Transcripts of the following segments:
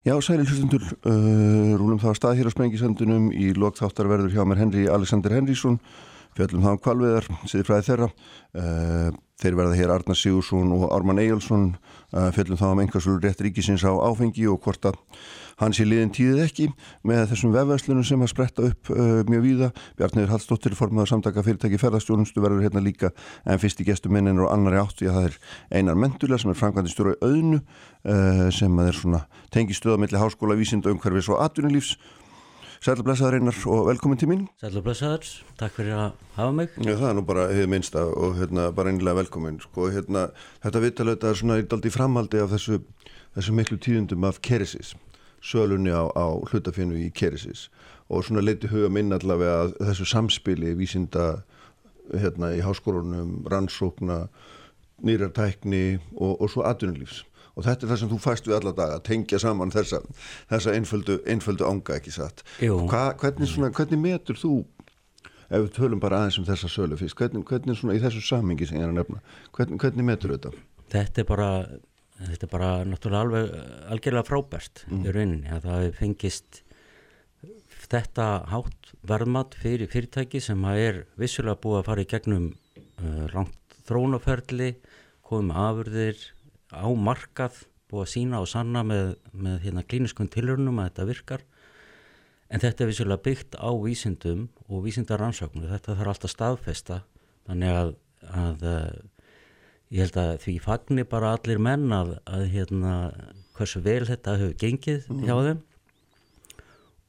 Já, sæli hlustundur, uh, rúlum þá stað hér á Sprengisöndunum í lokþáttar verður hjá mér Henry Alexander Henrysson, fjallum þá um kvalveðar, siður fræði þeirra. Uh, þeir verða hér Arnar Sigursson og Ármann Eyjálsson, uh, fjallum þá um einhversul rétt ríkisins á áfengi og hvort að hans í liðin tíðið ekki með þessum vefverslunum sem að spretta upp uh, mjög víða. Bjarniður Hallstóttir formadur samtaka fyrirtæki ferðarstjónustu verður hérna líka en fyrst í gestum minnir og annari áttu, já það er Einar Mendula sem er framkvæmdi stjóra auðnu sem er svona tengi stöða melli háskóla, vísinda, umhverfis og atvinnulífs. Sætla blessaður Einar og velkomin til mín. Sætla blessaður, takk fyrir að hafa mig. Já það er nú bara hefur minnsta og hérna bara einlega velkomin. Sko hérna þetta vittalöta er svona í framhaldi af þessu, þessu miklu tíðundum af keresis sölunni á, á hlutafinu í Keresis og svona leiti huga minn allavega að þessu samspili vísinda hérna í háskórunum, rannsókna, nýrartækni og, og svo atvinnulífs og þetta er það sem þú fæst við alla daga, tengja saman þessa, þessa einföldu, einföldu ánga ekki satt. Hva, hvernig, svona, hvernig metur þú, ef við tölum bara aðeins um þessa sölu fyrst, hvernig, hvernig svona í þessu samingi sem ég er að nefna, hvernig, hvernig metur þetta? Þetta er bara þetta er bara náttúrulega alveg algjörlega frábært mm. í rauninni að það fengist þetta hátt verðmatt fyrir fyrirtæki sem er vissulega búið að fara í gegnum uh, langt þrónaferli komið afurðir á markað búið að sína og sanna með, með hérna klíniskun tilhörnum að þetta virkar. En þetta er vissulega byggt á vísindum og vísindaransöknu þetta þarf alltaf staðfesta. Þannig að, að ég held að því fagnir bara allir menn að, að hérna hversu vel þetta hefur gengið mm. hjá þeim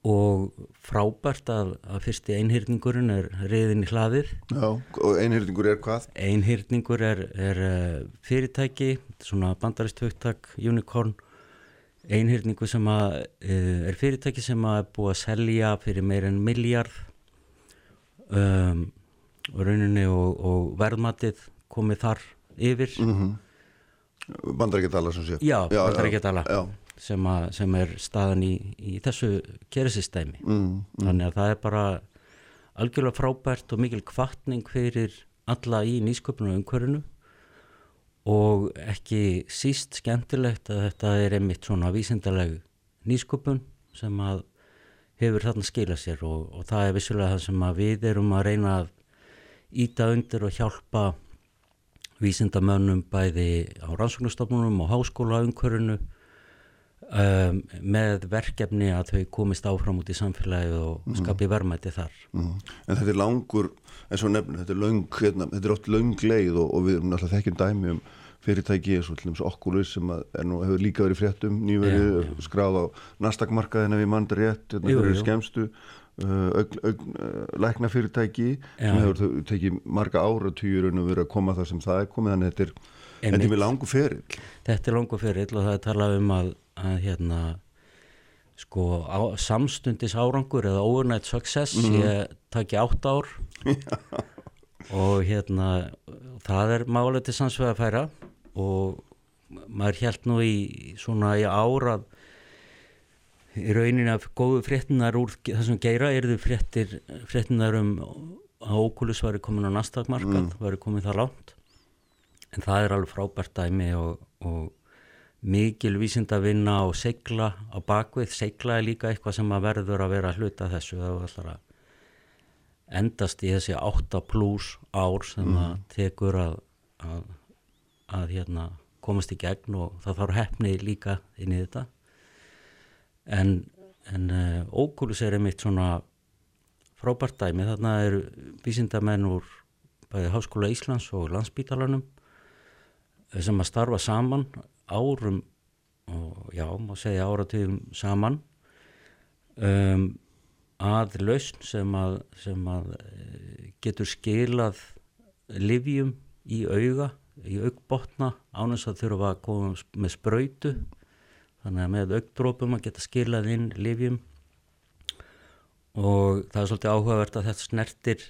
og frábært að, að fyrsti einhyrningurinn er reyðin í hlaðið. Já, og einhyrningur er hvað? Einhyrningur er, er eh, fyrirtæki, svona bandarist högtak, unicorn. Einhyrningu sem að, eh, er fyrirtæki sem að er búið að selja fyrir meir en miljard um, og rauninni og, og verðmatið komið þar yfir. Mm -hmm. Bandarækjadala sem sé. Já, já Bandarækjadala sem, sem er staðan í, í þessu kerisistæmi mm, mm. þannig að það er bara algjörlega frábært og mikil kvartning fyrir alla í nýsköpunu og umhverfinu og ekki síst skemmtilegt að þetta er einmitt svona vísindaleg nýsköpun sem að hefur þarna skila sér og, og það er vissulega það sem við erum að reyna að íta undir og hjálpa vísindamönnum bæði á rannsóknustofnunum og háskólaumkörunu um, með verkefni að þau komist áfram út í samfélagið og mm -hmm. skapi vermaði þar. Mm -hmm. En þetta er langur, eins og nefnir, þetta er lang, hérna, þetta er oft lang leið og, og við erum alltaf þekkjum dæmi um fyrirtæki eins og til dæmis okkurlur sem nú, hefur líka verið fréttum nýverið, skráð á nastakmarkaðina við mann rétt, hérna fyrir skemstu Uh, uh, læknafyrirtæki sem hefur tekið marga áratýjur og verið að koma það sem það er komið þannig að þetta er, þetta er langu ferill Þetta er langu ferill og það er talað um að, að hérna sko á, samstundis árangur eða overnight success mm -hmm. ég taki átt ár og hérna það er málega til sannsvega að færa og maður held nú í svona í árað í raunin af góðu fréttinar úr þessum geira er þau fréttinar um að Oculus var komin á nastakmarkað, mm. var komin það lánt en það er alveg frábært dæmi og, og mikil vísind að vinna og segla á bakvið, segla er líka eitthvað sem að verður að vera hluta þessu það var alltaf að endast í þessi 8 pluss ár sem mm. að tekur að, að, að hérna, komast í gegn og það þarf hefni líka inn í þetta. En, en uh, Ókulus er einmitt svona frábært dæmi. Þarna er vísindamenn úr bæði Háskóla Íslands og Landsbítalanum eh, sem að starfa saman árum og já, má segja áratöðum saman um, að lausn sem að, sem að eh, getur skilað livjum í auga, í augbotna ánins að þurfa að koma með spröytu þannig að með aukdrópum að geta skilað inn livjum og það er svolítið áhugavert að þetta snertir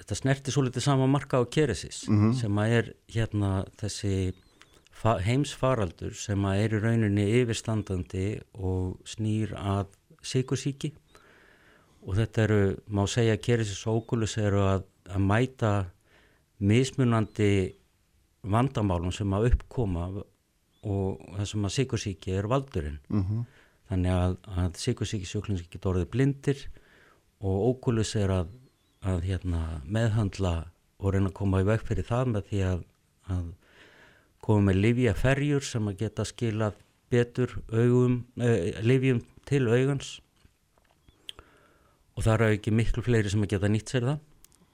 þetta snertir svolítið sama marka á keresis mm -hmm. sem að er hérna þessi heimsfaraldur sem að er í rauninni yfirstandandi og snýr að sikursíki og þetta eru, má segja keresis og ókulus eru að, að mæta mismunandi vandamálum sem að uppkoma og það sem að sikursíki er valdurinn Mhm. þannig að, að sikursíki sjúklings geta orðið blindir og ókulis er að, að hérna, meðhandla og reyna að koma í veg fyrir það með því að, koma með livja ferjur sem að geta skilað betur augum, eh, livjum til augans. Og það eru ekki miklu fleiri sem að geta nýtt sér það.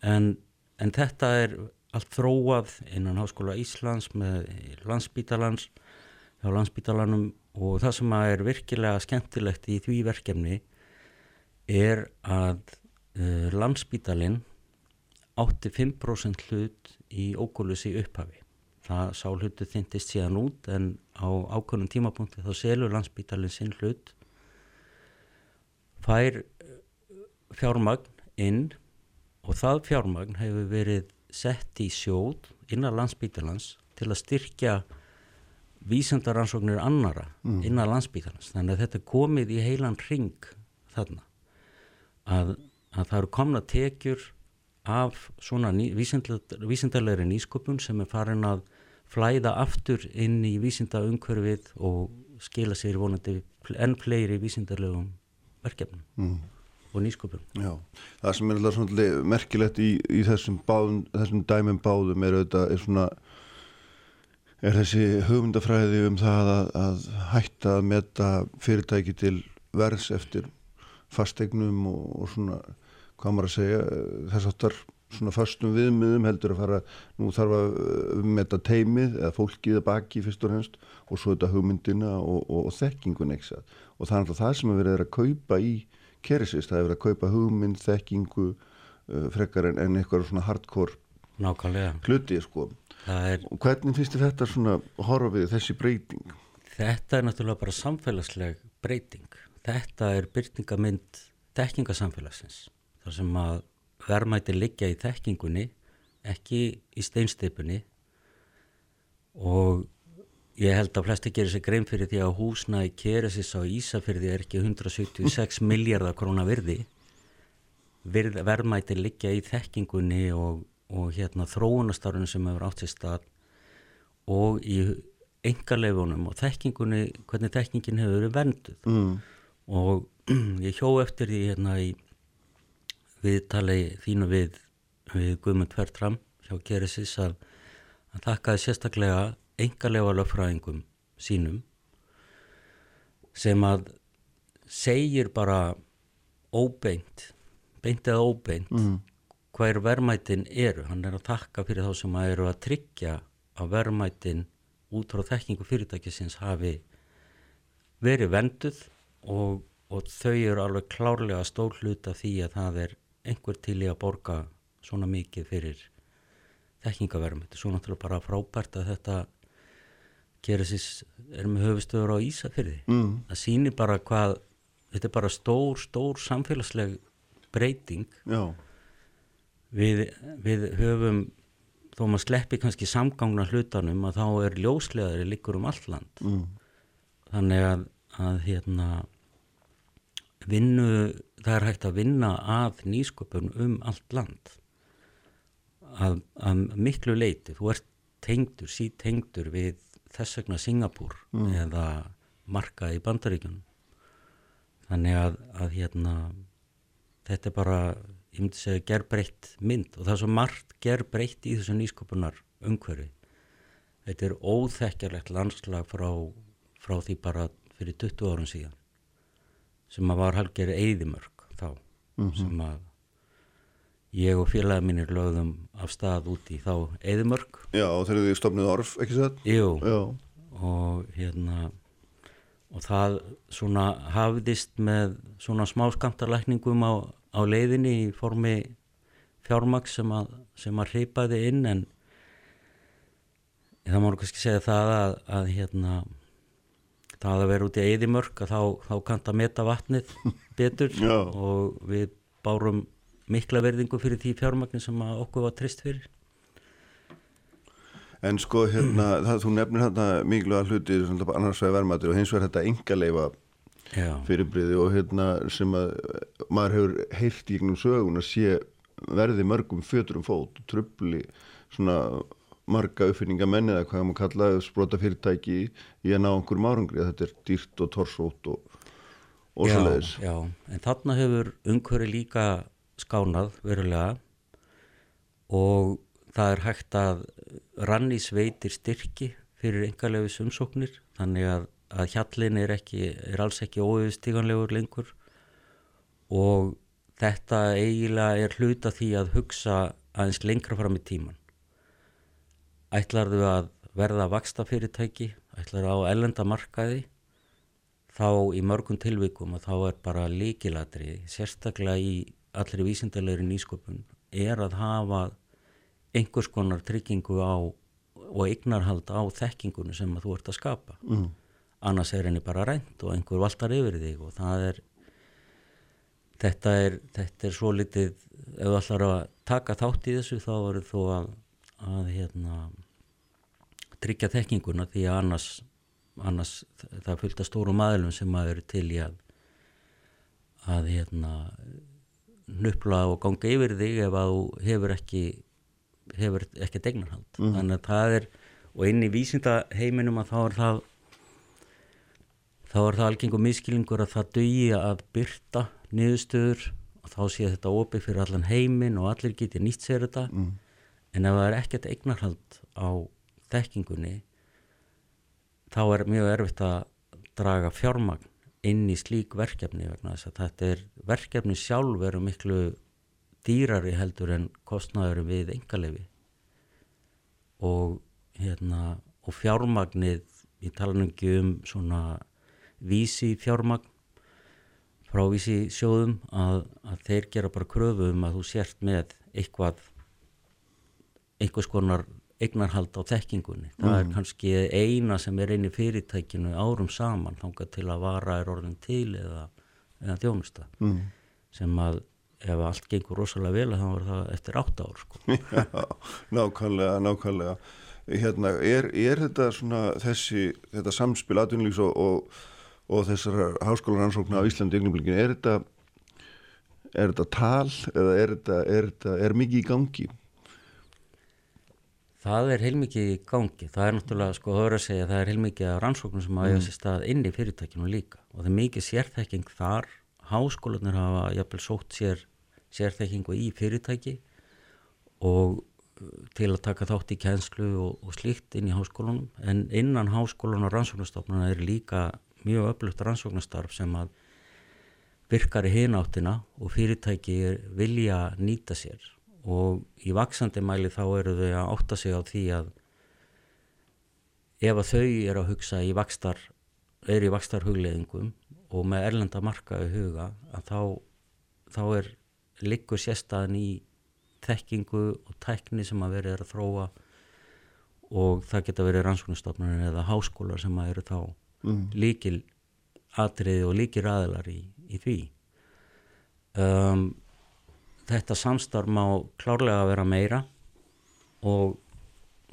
En, en þetta er allt þróað innan Háskóla Íslands með landsbítalans hjá landsbítalanum og það sem er virkilega skemmtilegt í því verkefni er að uh, landsbítalinn átti 5% hlut í ókólus í upphafi. Það sá hlutu þyntist síðan út en á ákvörnum tímapunkti þá selur landsbítalinn sinn hlut fær eh, fjármagn inn og það fjármagn hefur verið sett í sjóð innan landsbítalans til að styrkja vísendaransóknir annara innan landsbítalans þannig að þetta komið í heilan ring þarna að, að það eru komna tekjur af svona ný, vísindalegri nýsköpun sem er farin að flæða aftur inn í vísinda umhverfið og skila sér vonandi enn fleiri vísindalegum verkefnum Mm. og nýsköpun. Já, það sem er alltaf merkilegt í, í þessum, báðum, þessum dæmum báðum er auðvitað er svona er þessi hugmyndafræði um það að, að hætta að meta fyrirtæki til verðs eftir fastegnum og, og svona hvað maður að segja þess aftar svona fastum viðmiðum heldur að fara nú þarf að uh, meta teimið eða fólkið baki fyrst og hennst og svo þetta hugmyndina og, og, og þekkingun ekki og það er alltaf það sem að verið að kaupa í kerisist, það er verið að kaupa hugmynd, þekkingu uh, frekar en, en eitthvað svona hardcore Nákvæmlega. hluti sko. Er, og hvernig finnst þetta svona horfa við þessi breyting? þetta er náttúrulega bara samfélagsleg breyting. Þetta er byrtingamind þekkingasamfélagsins. þar sem að verðmæti liggja í þekkingunni, ekki í steinstipunni og ég held að flesti gerir sér grein fyrir því að húsnaði keresis á Ísafyrði er ekki 176 miljardar króna virði. Virð, verðmæti liggja í þekkingunni og, og hérna þróunastarfinu sem hefur átt sér stað og í engaleifunum og þekkingunni, hvernig þekkingin hefur verið venduð Mm. og ég hjó eftir því hérna í viðtali þínu við, við Guðmund Fertram hjá Geresis að hann þakkaði sérstaklega engalega lögfræðingum sínum sem að segir bara óbeint, beint eða óbeint Mm. hver verðmætin eru. Hann er að takka fyrir þá sem að eru að tryggja að verðmætin út frá þekkingu fyrirtækisins hafi verið venduð og, og þau eru alveg klárlega stór hluta því að það er einhver til í að borga svona mikið fyrir þekkingaverðmæti. Svo náttúrulega bara frábært að þetta gerir sér, er með höfustöður á Ísafyrði. Mm. Það sýnir bara hvað, þetta er bara stór, stór samfélagsleg breyting Já, við, við höfum þó maður sleppi kannski samgangna hlutanum að þá er ljósleðari líkur um allt land mm. þannig að, að hérna vinnu, það er hægt að vinna að nýsköpun um allt land. Að, að miklu leiti, þú ert tengdur, sítengdur við þess vegna Singapúr eða marka í bandaríkjunum. Þannig að, að hérna þetta er bara, ég myndi segja gerbreytt mynd og það er svo margt gerbreytt í þessu nýsköpunar umhverfi þetta er óþekkjarlegt landslag frá, frá því bara fyrir 20 árum síðan sem að var halgeri eyðimörk þá sem að ég og félagi mínir lögðum af stað út í þá eyðimörk. Já þegar þið stopnið orf, ekki satt? Jú, og hérna og það svona hafðist með svona smáskamtarlækningum á, á leiðinni í formi fjármaks sem að, sem að hreipaði inn en það má kannski segja það að, að hérna það að vera út í eðimörk að þá, þá kanta meta vatnið betur. Og við bárum mikla verðingu fyrir því fjármagnin sem að okkur var trist fyrir. En sko hérna, það, þú nefnir hérna mikilvæga hluti, svona annars vegar verðmættir og hins vegar þetta engaleifa Já, fyrirbriði og hérna sem að maður hefur heyrt í gegnum sögun að sé verði mörgum fötur um fót, trubli svona marga uppfinningamenn eða hvað maður kallaði sprota fyrirtæki í að ná einhverjum árangri. Þetta er dýrt og torsót og, og svo leiðis. Já, en þarna hefur umhverju líka skánað verulega og það er hægt að ranni sveitir styrki fyrir engalefis umsóknir. Þannig að, að hjallin er, ekki, er alls ekki óauðstíganlegur lengur. Og þetta eiginlega er hluta því að hugsa aðeins lengra fram í tíman ætlar þau að verða vaksta fyrirtæki ætlar á ellenda markaði? Þá í mörgum tilvikum og þá er bara líkilatri sérstaklega í allri vísindalegri nýsköpun er að hafa einhvers konar tryggingu á og eignarhald á þekkingunum sem þú ert að skapa. Mm. annars er henni bara rænt og einhver valtar yfir þig og það er þetta er, þetta er svo litið ef þú ætlar að taka þátt í þessu þá eru þú að, að hérna, tryggja þekkinguna því að annars, annars það fylgta stórum aðlum sem að eru til í að að hérna nupla og ganga yfir þig ef að þú hefur ekki hefur ekki degnarhald mm. þannig að það er og inn í vísindaheiminum að þá er það þá er það algengum miskilingur að það dögi að byrta niðurstöður og þá sé þetta opið fyrir allan heimin og allir geti nýtt sér þetta mm. En ef það er ekkert eignarhald á þekkingunni þá er mjög erfitt að draga fjármagn inn í slík verkefni vegna þess að þetta er verkefni sjálf eru miklu dýrari heldur en kostnæður við engalefi og hérna og fjármagnið ég tala nú ekki um svona vísi fjármagn frá vísi sjóðum að, að þeir gera bara kröfu um að þú sért með eitthvað einhvers konar eignarhald á þekkingunni. Það mm. er kannski eina sem er eini fyrirtækinu árum saman þangað til að vara er orðin til eða, eða þjónusta mm. sem að ef allt gengur rosalega vel þá er það eftir átt ár sko. Já, nákvæmlega, nákvæmlega hérna, er, er þetta svona þessi, þetta samspil aðunlýs og, og, og þessar háskólaransóknar á Íslandi ynglumbyggin, er þetta er þetta tal eða er þetta, er þetta, er mikið í gangi? Það er heilmikið í gangi, það er náttúrulega sko höfður að segja það er heilmikið af rannsóknum sem að eiga mm. sér stað inn í fyrirtækinu líka. Og það er mikið sérþekking þar, háskólanir hafa jafnvel sótt sér sérþekkingu í fyrirtæki og uh, til að taka þátt í kænslu og, og slíkt inn í háskólanum. En innan háskólan og rannsóknastofnuna er líka mjög öflugt rannsóknastarf sem að virkar í hináttina og fyrirtæki vilja nýta sér og í vaksandi mæli þá eru þau að átta sig á því að ef að þau eru að hugsa í vakstar er í vakstar hugleðingum og með erlenda marka í huga að þá, þá er liggur sérstaðan í þekkingu og tækni sem að verið er að þróa og það geta verið rannsóknastofnunir eða háskólar sem að eru þá mm. líkil atriði og líkir aðilar í, í því um þetta samstarf má klárlega vera meira og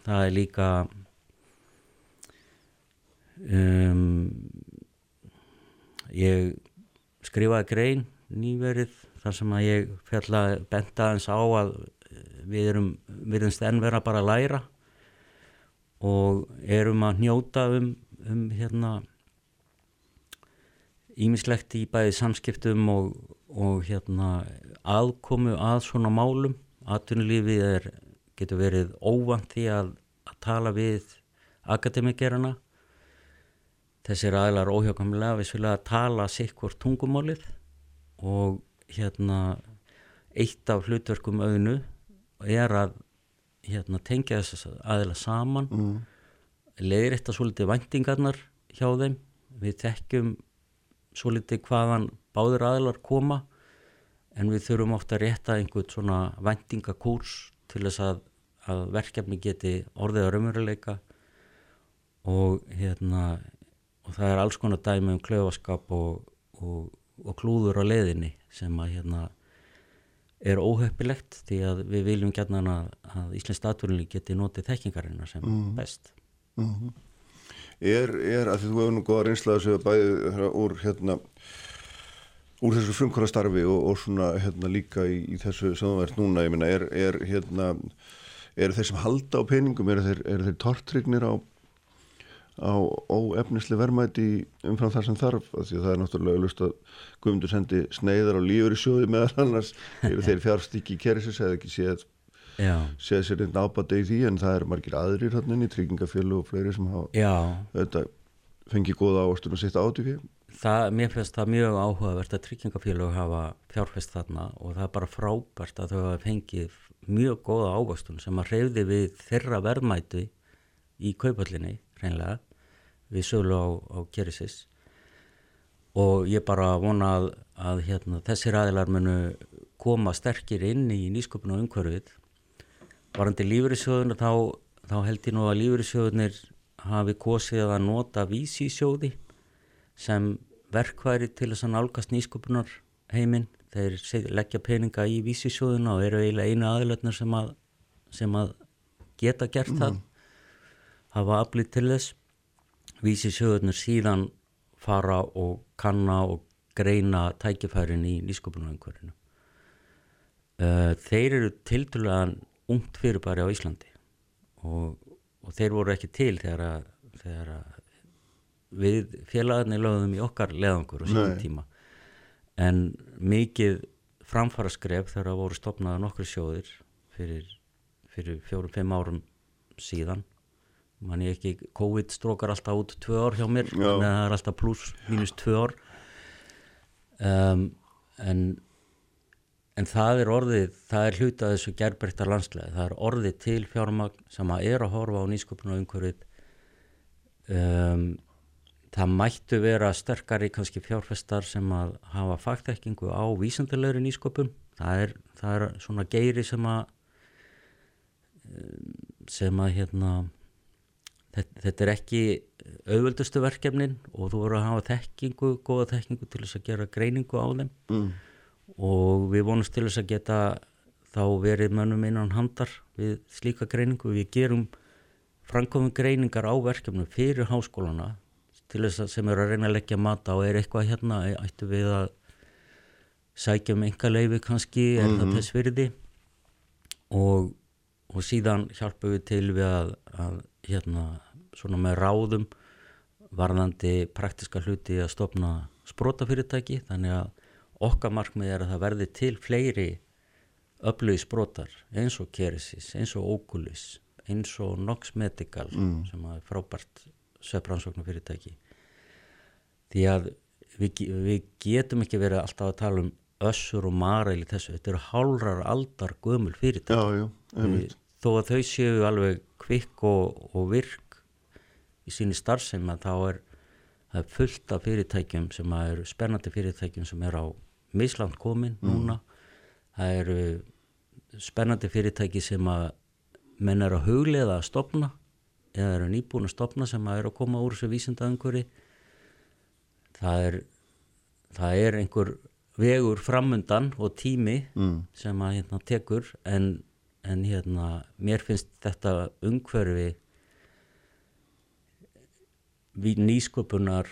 það er líka um, ég skrifaði grein nýverið þar sem að ég fjalla benda eins á að við erum virðinst enn vera bara að læra og erum að hnjóta um, um hérna ímislegt í bæði samskiptum og, og hérna aðkomu að svona málum. Atvinnulífið er, getur verið óvand því að, að tala við akademikerana. Þessir aðlar óhjákamlega við svolítið að tala sikkur tungumálið og hérna eitt af hlutverkum auðnu er að hérna, tengja þess aðila saman mm. leiðir þetta svolítið vendingarnar hjá þeim. Við þekkjum svolítið hvaðan báður aðlar koma en við þurfum ofta að rétta einhvern svona vendingakúrs til þess að, að verkefni geti orðið að raunveruleika og hérna og það er alls konar dæmi um klöfaskap og, og, og klúður á leðinni sem að hérna er óhöppilegt því að við viljum gætna að, að Íslands staturinni geti notið þekkingarinnar sem mm. best mm -hmm. Er, er að því þú hefur nú góða reynslaðu sem bæði úr hérna úr þessu frumkvara starfi og, og svona hérna líka í, í þessu samverð núna, ég minna, er, er hérna eru þeir sem halda á peningum, eru þeir, eru þeir tortrygnir á, á óefnisli verðmæti umfram þar sem þarf, því að það er náttúrulega lust að Guðmundur sendi sneiðar á lífur í sjóði meðal annars, eru þeir fjárstiki kerisins eða ekki séð séð sér einn ábata í því en það eru margir aðrir hann inn í tryggingafjölu og fleiri sem hafa þetta fengið góða ávastun og sitt áti fyrir það, mér finnst það mjög áhugavert að tryggingafélög hafa fjárfest þarna og það er bara frábært að þau hafa fengið mjög góða ávastun sem að reyði við þeirra verðmæti í kaupallinni hreinlega við sölu á, á Gerisis og ég bara vona að, að hérna, þessir aðilar munu koma sterkir inn í nýsköpun og umhverfið. Varandi lífeyrissjóðuna þá, þá held ég nú að lífeyrissjóðunir hafi kosið að nota vísisjóði sem verkværi til þess að nálgast nýsköpunar heiminn. Þeir leggja peninga í vísisjóðuna og eru eiginlega einu aðilarnir sem að, sem að geta gert það, hafa aflið til þess. Vísisjóðunir síðan fara og kanna og greina tækifærin í nýsköpunarumhverfinu. Uh, þeir eru tildulega ungt fyrirbæri á Íslandi og, og þeir voru ekki til þegar, að, þegar að við félagarnir lögðum í okkar leðangur á Nei. tíma. En mikið framfara skref þegar það voru stopnaða nokkru sjóðir fyrir, fyrir fjórum-fimm árum síðan. Man ég ekki, COVID strókar alltaf út tvö ár hjá mér, þannig að það er alltaf pluss mínus tvö ár. Um, en En það er orðið, það er hluta þessu gerbreytta landslega, það er orðið til fjármagn sem að er að horfa á nýsköpuna umhverfið. Um, það mættu vera sterkari kannski fjárfestar sem að hafa fagþekkingu á vísandilegri nýsköpun. Það er, það er svona geiri sem að, um, sem að hérna, þetta, þetta er ekki auðvöldustu verkefnin og þú voru að hafa þekkingu, góða þekkingu til þess að gera greiningu á þeim mm. og við vonumst til þess að geta þá verið mönnum innan handar við slíka greiningu. Við gerum framkomum greiningar á verkefnum fyrir háskólana til þess að sem eru að reyna að leggja mata og er eitthvað hérna, ættu við að sækja um enga leifi kannski, er það þess virði? Og, og síðan hjálpum við til við að, að hérna, svona með ráðum varðandi praktiska hluti að stopna sprótafyrirtæki þannig að okkar markmið er að það verði til fleiri öflugi sprótar eins og Keresis, eins og Oculus eins og Nox Medical sem að er frábært svefbransóknarfyrirtæki því að við, við getum ekki verið alltaf að tala um össur og maræl í þessu, þetta eru hálrar aldar gömul fyrirtæki. Já, já, þó að þau séu alveg kvikk og, og virk í síni starfsemi að þá er er fullt af fyrirtækjum sem eru spennandi fyrirtækjum sem er á misland komin núna. Það eru spennandi fyrirtæki sem að menn er að hugleiða að stopna eða eru nýbúin að stopna sem að eru að koma úr þessu vísindaðumhverfi það er það er einhver vegur framundan og tími Mm. sem að hérna tekur en, en hérna mér finnst þetta umhverfi við nýsköpunar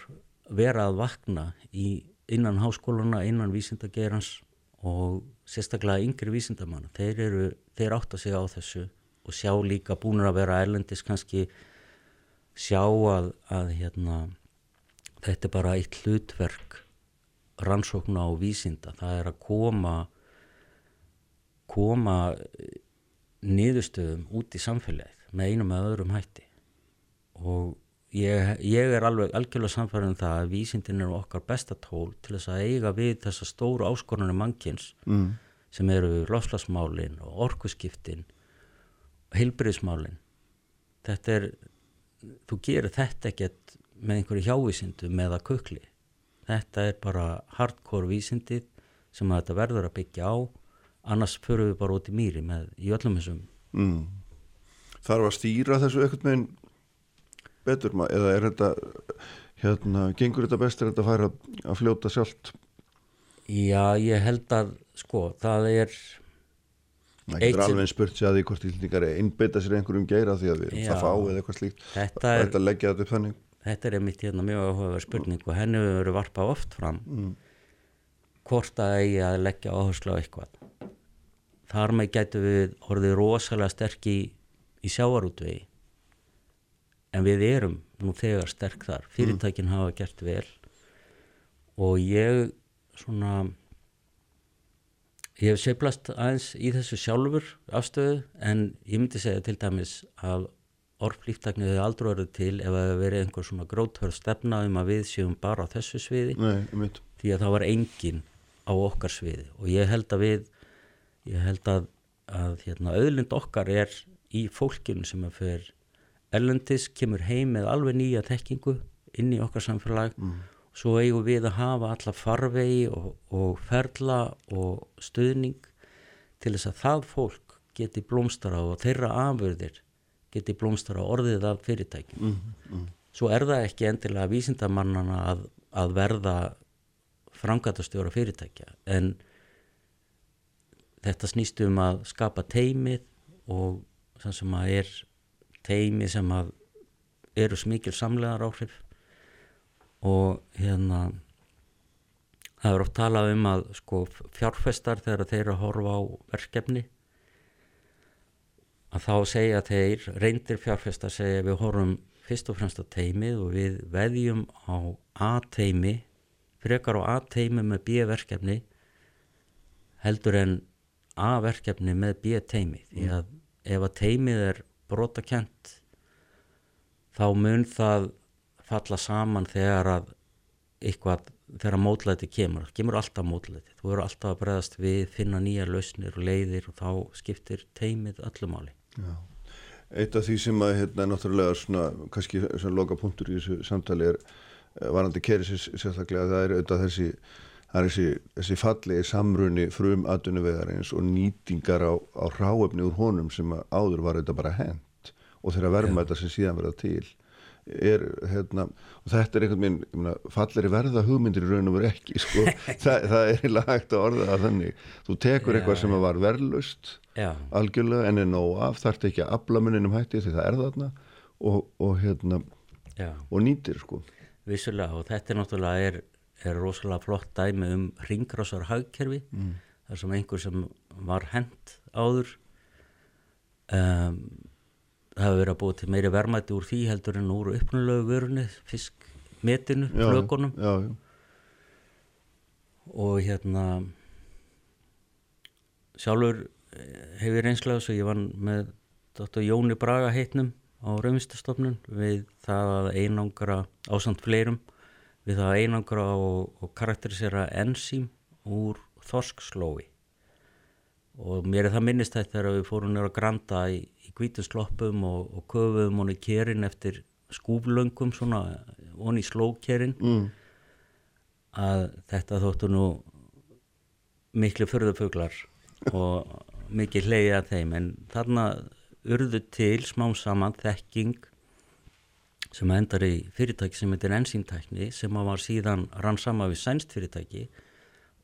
vera að vakna í innan háskóluna, innan vísindagerans og sérstaklega yngri vísindamann þeir eru, þeir átta sig á þessu og sjá líka búnir að vera erlendis kannski sjá að, að hérna þetta er bara eitt hlutverk rannsókna og vísinda það er að koma koma niðurstöðum út í samfélagið með einum eða öðrum hætti og ég, ég er alveg algjörlega samfærið um það að vísindin eru okkar besta tól til þess að eiga við þessa stóru áskorunum mannkins Mm. sem eru lofslagsmálin og orkuskiptin heilbriðsmálin þetta er þú gerir þetta ekkert með einhverju hjávísindum eða kukli. Þetta er bara hardcore vísindið sem að þetta verður að byggja á. Annars förum við bara út í mýri með í öllum þessum Mm. Þarf að stýra þessu eitthvað meginn betur ma- eða er þetta hérna, gengur þetta best er þetta að færa að fljóta sjálft? Já ég held að sko það er Eitt getur alveg spurt sér að því hvort íslendingar einbeita sér einhverjum geira því að við erum það fá eða eitthvað slíkt. Þetta er, þetta leggja þetta upp þannig. Þetta er einmitt hérna mjög áhugaverð spurning og henni hefur verið varpað oft fram mm. hvort að eigi að leggja áherslu á eitthvað. Þar með getum við orðið rosalega sterk í, í sjáarútvegi en við erum nú þegar sterk þar. Fyrirtækin hafa gert vel. Og ég svona ég hef seiflast aðeins í þessu sjálfur afstöðu en ég myndi segja til dæmis að orðflýftakni hefur aldrei verið til ef það hefur verið einhver svona gróthörð stefna um að við séum bara á þessu sviði. Nei, því að það var engin á okkar sviði. Og ég held að við ég held að, að hérna, auðlind okkar er í fólkinu sem að fyrir erlendis kemur heim með alveg nýja tekkingu inn í okkar samfélag svo eigum við að hafa alla farvegi og, og ferla og stuðning til þess að það fólk geti blómstara og þeirra afurðir geti blómstara orðið af fyrirtækjum. Mm, svo er það ekki endilega vísindamannana að, að verða frangatastjóra fyrirtækja en þetta snýst um að skapa teimið og sem sem að er teimi sem að eru smikil samlegar áhrif og hérna það er oft talað um að sko fjárfestar þegar þeir að horfa á verkefni að þá segja þeir, reyndir fjárfestar segja við horfum fyrst og fremst á teimið og við veðjum á A-teimi, frekar á A-teimi með B-verkefni heldur en A-verkefni með B-teimi því að ef að teimið er brotakent þá mun það falla saman þegar að eitthvað, þegar mótlæti kemur. Það kemur alltaf mótlæti, þú verður alltaf að bregðast við, finna nýja lausnir og leiðir og þá skiptir teimið öllumáli Já. Eitt af því sem að hérna náttúrulega svona, kannski svona loka punktur í þessu samtali er eh, varandi kerisins sérstaklega það er auðvitað þessi það er þessi, þessi fallegi samruni frum atvinnuvegarins og nýtingar á, á ráefni úr honum sem að áður var auðvitað bara hent og þeirra verðmæta sem síðan verða til er hérna og þetta er einhvern veginn, falleri verða hugmyndir í raun og veru ekki sko. það, það er hægt að orða það þannig. Þú tekur Já, eitthvað sem að var verðlust algjörlega en er nóg af þarf ekki að afla muninum hætti því það er þarna og, og, hérna, og nýtir sko. Vissulega og þetta er náttúrulega er, er rosalega flott dæmi um ringrásar hagkerfi mm. þar sem einhver sem var hent áður um, það hefur verið að búið til meiri verðmæti úr því heldur en úr uppnulegu vörunni, fiskmetinu, já. og hérna sjálfur eh, hef ég reynslega þess að ég vann með Dr. Jóni Braga heitnum á raumistastofnun við það að einangra ásamt fleirum við það að einangra og, og karakterisera ensím úr þorskslói og mér er það minnist þetta þegar við fórum nýra að granta í, í kvítusloppum og, og köfum honi kerin eftir skúflöngum svona honi í slókerin. Mm. að þetta þóttu nú miklu förðufuglar og mikið hleyið að þeim. En þarna urðu til smám saman þekking sem endar í fyrirtæki sem heitir ensímtækni sem var síðan rann sama við sænst fyrirtæki.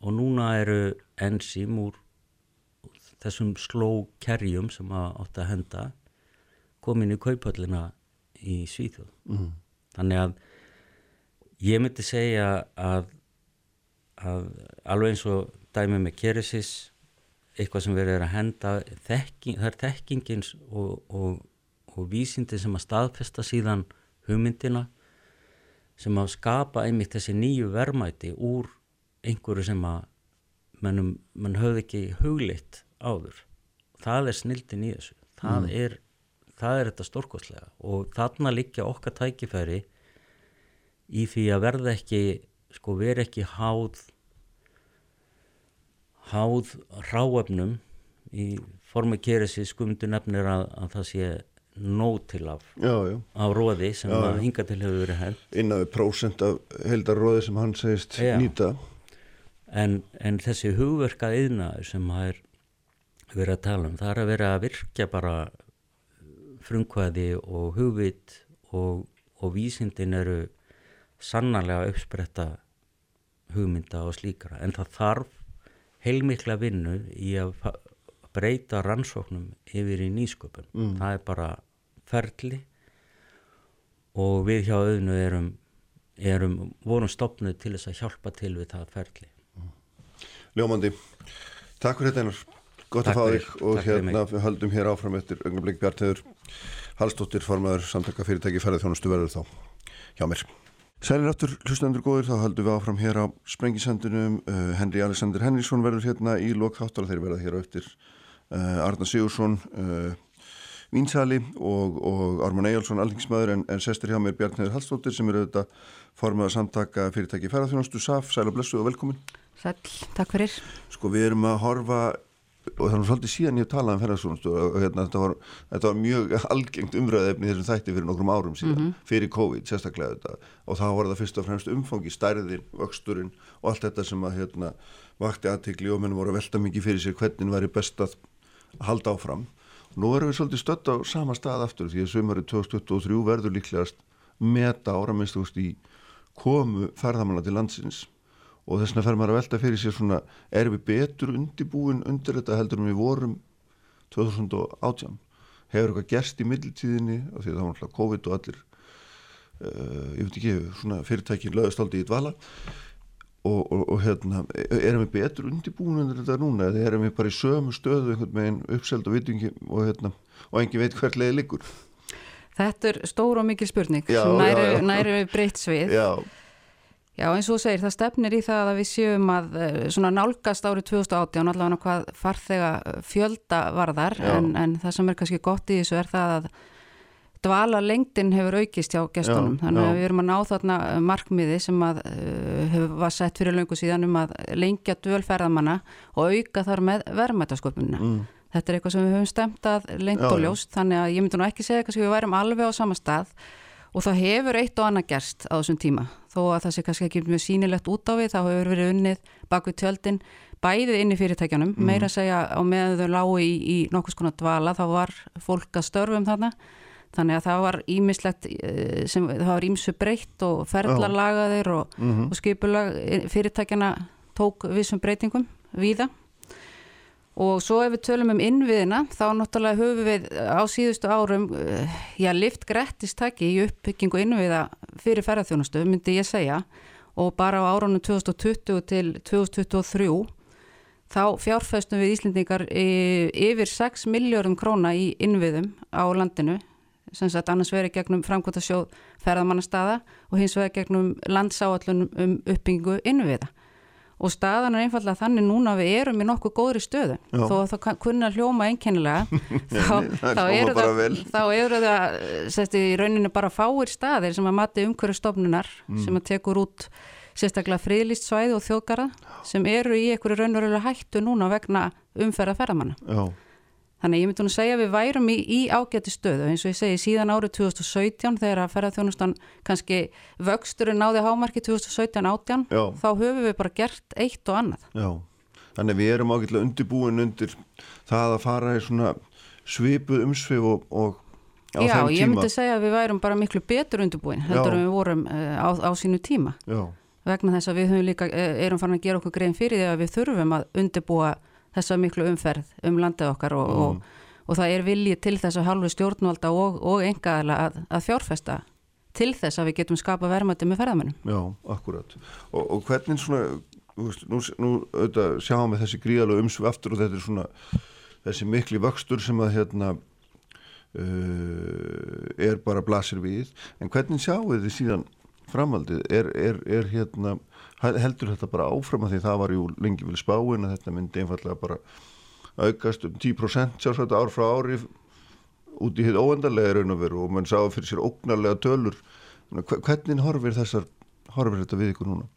Og núna eru ensím úr þessum slókerjum sem að átti að henda komin í kaupöllina í Svíþjóð Mm. þannig að ég myndi segja að, að alveg eins og dæmi með Keresis eitthvað sem verið er að henda þekking, það er þekkingins og, og, og vísindi sem að staðfesta síðan hugmyndina sem að skapa einmitt þessi nýju verðmæti úr einhverju sem að mannum, mann höfði ekki huglitt áður. Það er snildin í þessu. Það, er, það er þetta stórkostlega. Og þarna liggja okkar tækifæri í því að verða ekki sko vera ekki háð háð ráefnum í formi keresi. Skumdu nefnir að, að það sé nóg til af, já, já, af róði sem Já, að hinga til hefur verið hend innan við prósent af heldarróði sem hann segist nýta. En, en þessi hugverka yðnaður sem það er verið að tala um, það er að vera að virkja bara frumkvæði og hugvit og, og vísindin eru sannarlega uppspretta hugmynda og slíkra. En það þarf heilmikla vinnu í að breyta rannsóknum yfir í nýsköpun. Mm. það er bara ferli og við hjá auðnu erum, erum vorum stopnuð til þess að hjálpa til við það ferli. Ljómandi, takk fyrir þetta einar Gott Takk að fá þig og hérna við höldum hér áfram eftir augnablik Bjarteður Hallstóttir formaður samtaka fyrirtæki ferðið þjónustu verður þá hjá mér. Sælir aftur hlustendur góðir þá höldum við áfram hér á sprengisendunum uh, Henry Alexander Henriksson verður hérna í lokþáttar þeir verða hér á eftir uh, Arna Sigursson uh, Vínsali og, og Ármann Eyjálsson alþingismæður en, en sestir hjá mér Bjarteður Hallstóttir sem eru auðvitað formaður samtaka fyrirtæki ferðið þjónustu SAF, sæl og blessu og velkomin. Sæl, takk fyrir. Sko við erum að horfa og það er svolítið síðan ég talaði um ferðarþjónustu og hérna, þetta, var, þetta var mjög algengt umræðefni þessum þætti fyrir nokkrum árum síðan mm -hmm. fyrir COVID sérstaklega þetta og þá var það fyrst og fremst umfangi stærðin, vöxturinn og allt þetta sem að hérna, vakti aðtikli og mennum voru að velta mikið fyrir sér hvernig væri best að halda áfram og nú erum við svolítið stött á sama stað aftur því að sömurinn 2023 verður líklegast meta ára minnst í komu ferðamanna til landsins og þess vegna fer maður að velta fyrir sér svona er við betur undibúin undir þetta heldur en við vorum 2018 hefur eitthvað gerst í middeltíðinni af því að það var náttúrulega COVID og allir uh, ég veit ekki, svona fyrirtækin lögast aldrei í dvala og, og, og hérna, erum við betur undibúin undir þetta núna eða erum við bara í sömu stöðu einhvern veginn uppseld og vitingi og hérna, og engin veit hvert leiði liggur Þetta er stór og mikil spurning Já, sem næri, já, já. næri við breytt svið Já, Já, eins og segir, það stefnir í það að við séum að eh, svona nálgast árið 2018 allavega hvað farþega eh, fjölda varðar Já. en, en það sem er kannski gott í þessu er það að dvala lengdin hefur aukist hjá gestunum Já, þannig já. að við erum að ná þarna markmiði sem að hefur var sett fyrir löngu síðan um að lengja dvölferðamanna og auka þar með verðmætasköpunina. mm, Þetta er eitthvað sem við höfum stemt að lengt Já, og já. ljóst þannig að ég myndi nú ekki segja kannski við værum alveg á sama stað og það hefur eitt og annað gerst á þessum tíma. Þó að það sé kannski ekki mjög sýnilegt út á við þá hefur verið unnið bak við tjöldin bæðið inn í fyrirtækjanum Mhm. meira að segja á meðan þau lágu í, í nokkus konar dvala þá var fólk að störfum þarna. Þannig að það var ímislegt eh, sem það var ímsu breytt og ferðlar lagaðir og, mhm, og skipulag fyrirtækjana tók vissum breytingum víða og svo ef við tölum um innviðina þá náttúrulega höfum við á síðustu árum eh, já, lift grettistæki í uppbyggingu innviða fyrir ferðarþjónustu, myndi ég segja. Og bara á árunum 2020 til 2023 þá fjárfæstum við Íslendingar í- yfir 6 miljórum króna í innviðum á landinu. Sem sagt annars verið gegnum framkvæmtasjóð ferðamannastaða og hins vegar gegnum landsáallunum um uppbyggingu innviða og staðan er einfallega þannig núna við erum í nokkuð góðri stöðu Já. þó að það að hljóma einkennilega þá, það þá, eru það, vel. þá eru það seti, í rauninu bara fáir staðir sem að mati umhverjastofnunar Mm. sem að tekur út sérstaklega friðlýst svæði og þjóðgarða sem eru í einhverju raunverulega hættu núna vegna umferða ferðamanna. já, Þannig að ég myndi nú segja að við værum í, í ágæti stöðu eins og ég segi síðan árið 2017 þegar að ferðarþjónustan kannski vöxturinn náði hámarki 2017-18 Já. þá höfum við bara gert eitt og annað. já þannig að við erum ágætlega undirbúin undir það að fara í svona svipuð umsvif og, og á Já, þeim ég tíma myndi segja að við værum bara miklu betur undirbúin heldur Já. en við vorum uh, á, á sínu tíma já, vegna þess að við líka, eh, erum farin að gera okkur grein fyrir því að við þurfum að undirbúa þessa miklu umferð um landið okkar og, Mm. og, og það er viljið til þess að halvu stjórnvalda og, og engaðala að, að fjárfesta til þess að við getum skapa verðmætti með ferðamennum. já, akkurat og, og hvernig svona veist, nú, nú auðvitað sjáum við þessi gríðalega umsvif aftur og þetta er svona þessi mikli vöxtur sem að hérna uh, er bara blasir við en hvernig sjáum við þið síðan framhaldið, er, er, er hérna heldur þetta bara áfram að því það var jú lengi vel spáin að þetta myndi einfallega bara aukast um 10% sjálfsvægt ár frá ári út í hitt óendarlega raun og veru og mann sá fyrir sér ógnarlega tölur Hve- hvernig horfir þessar horfir þetta við ykkur núna?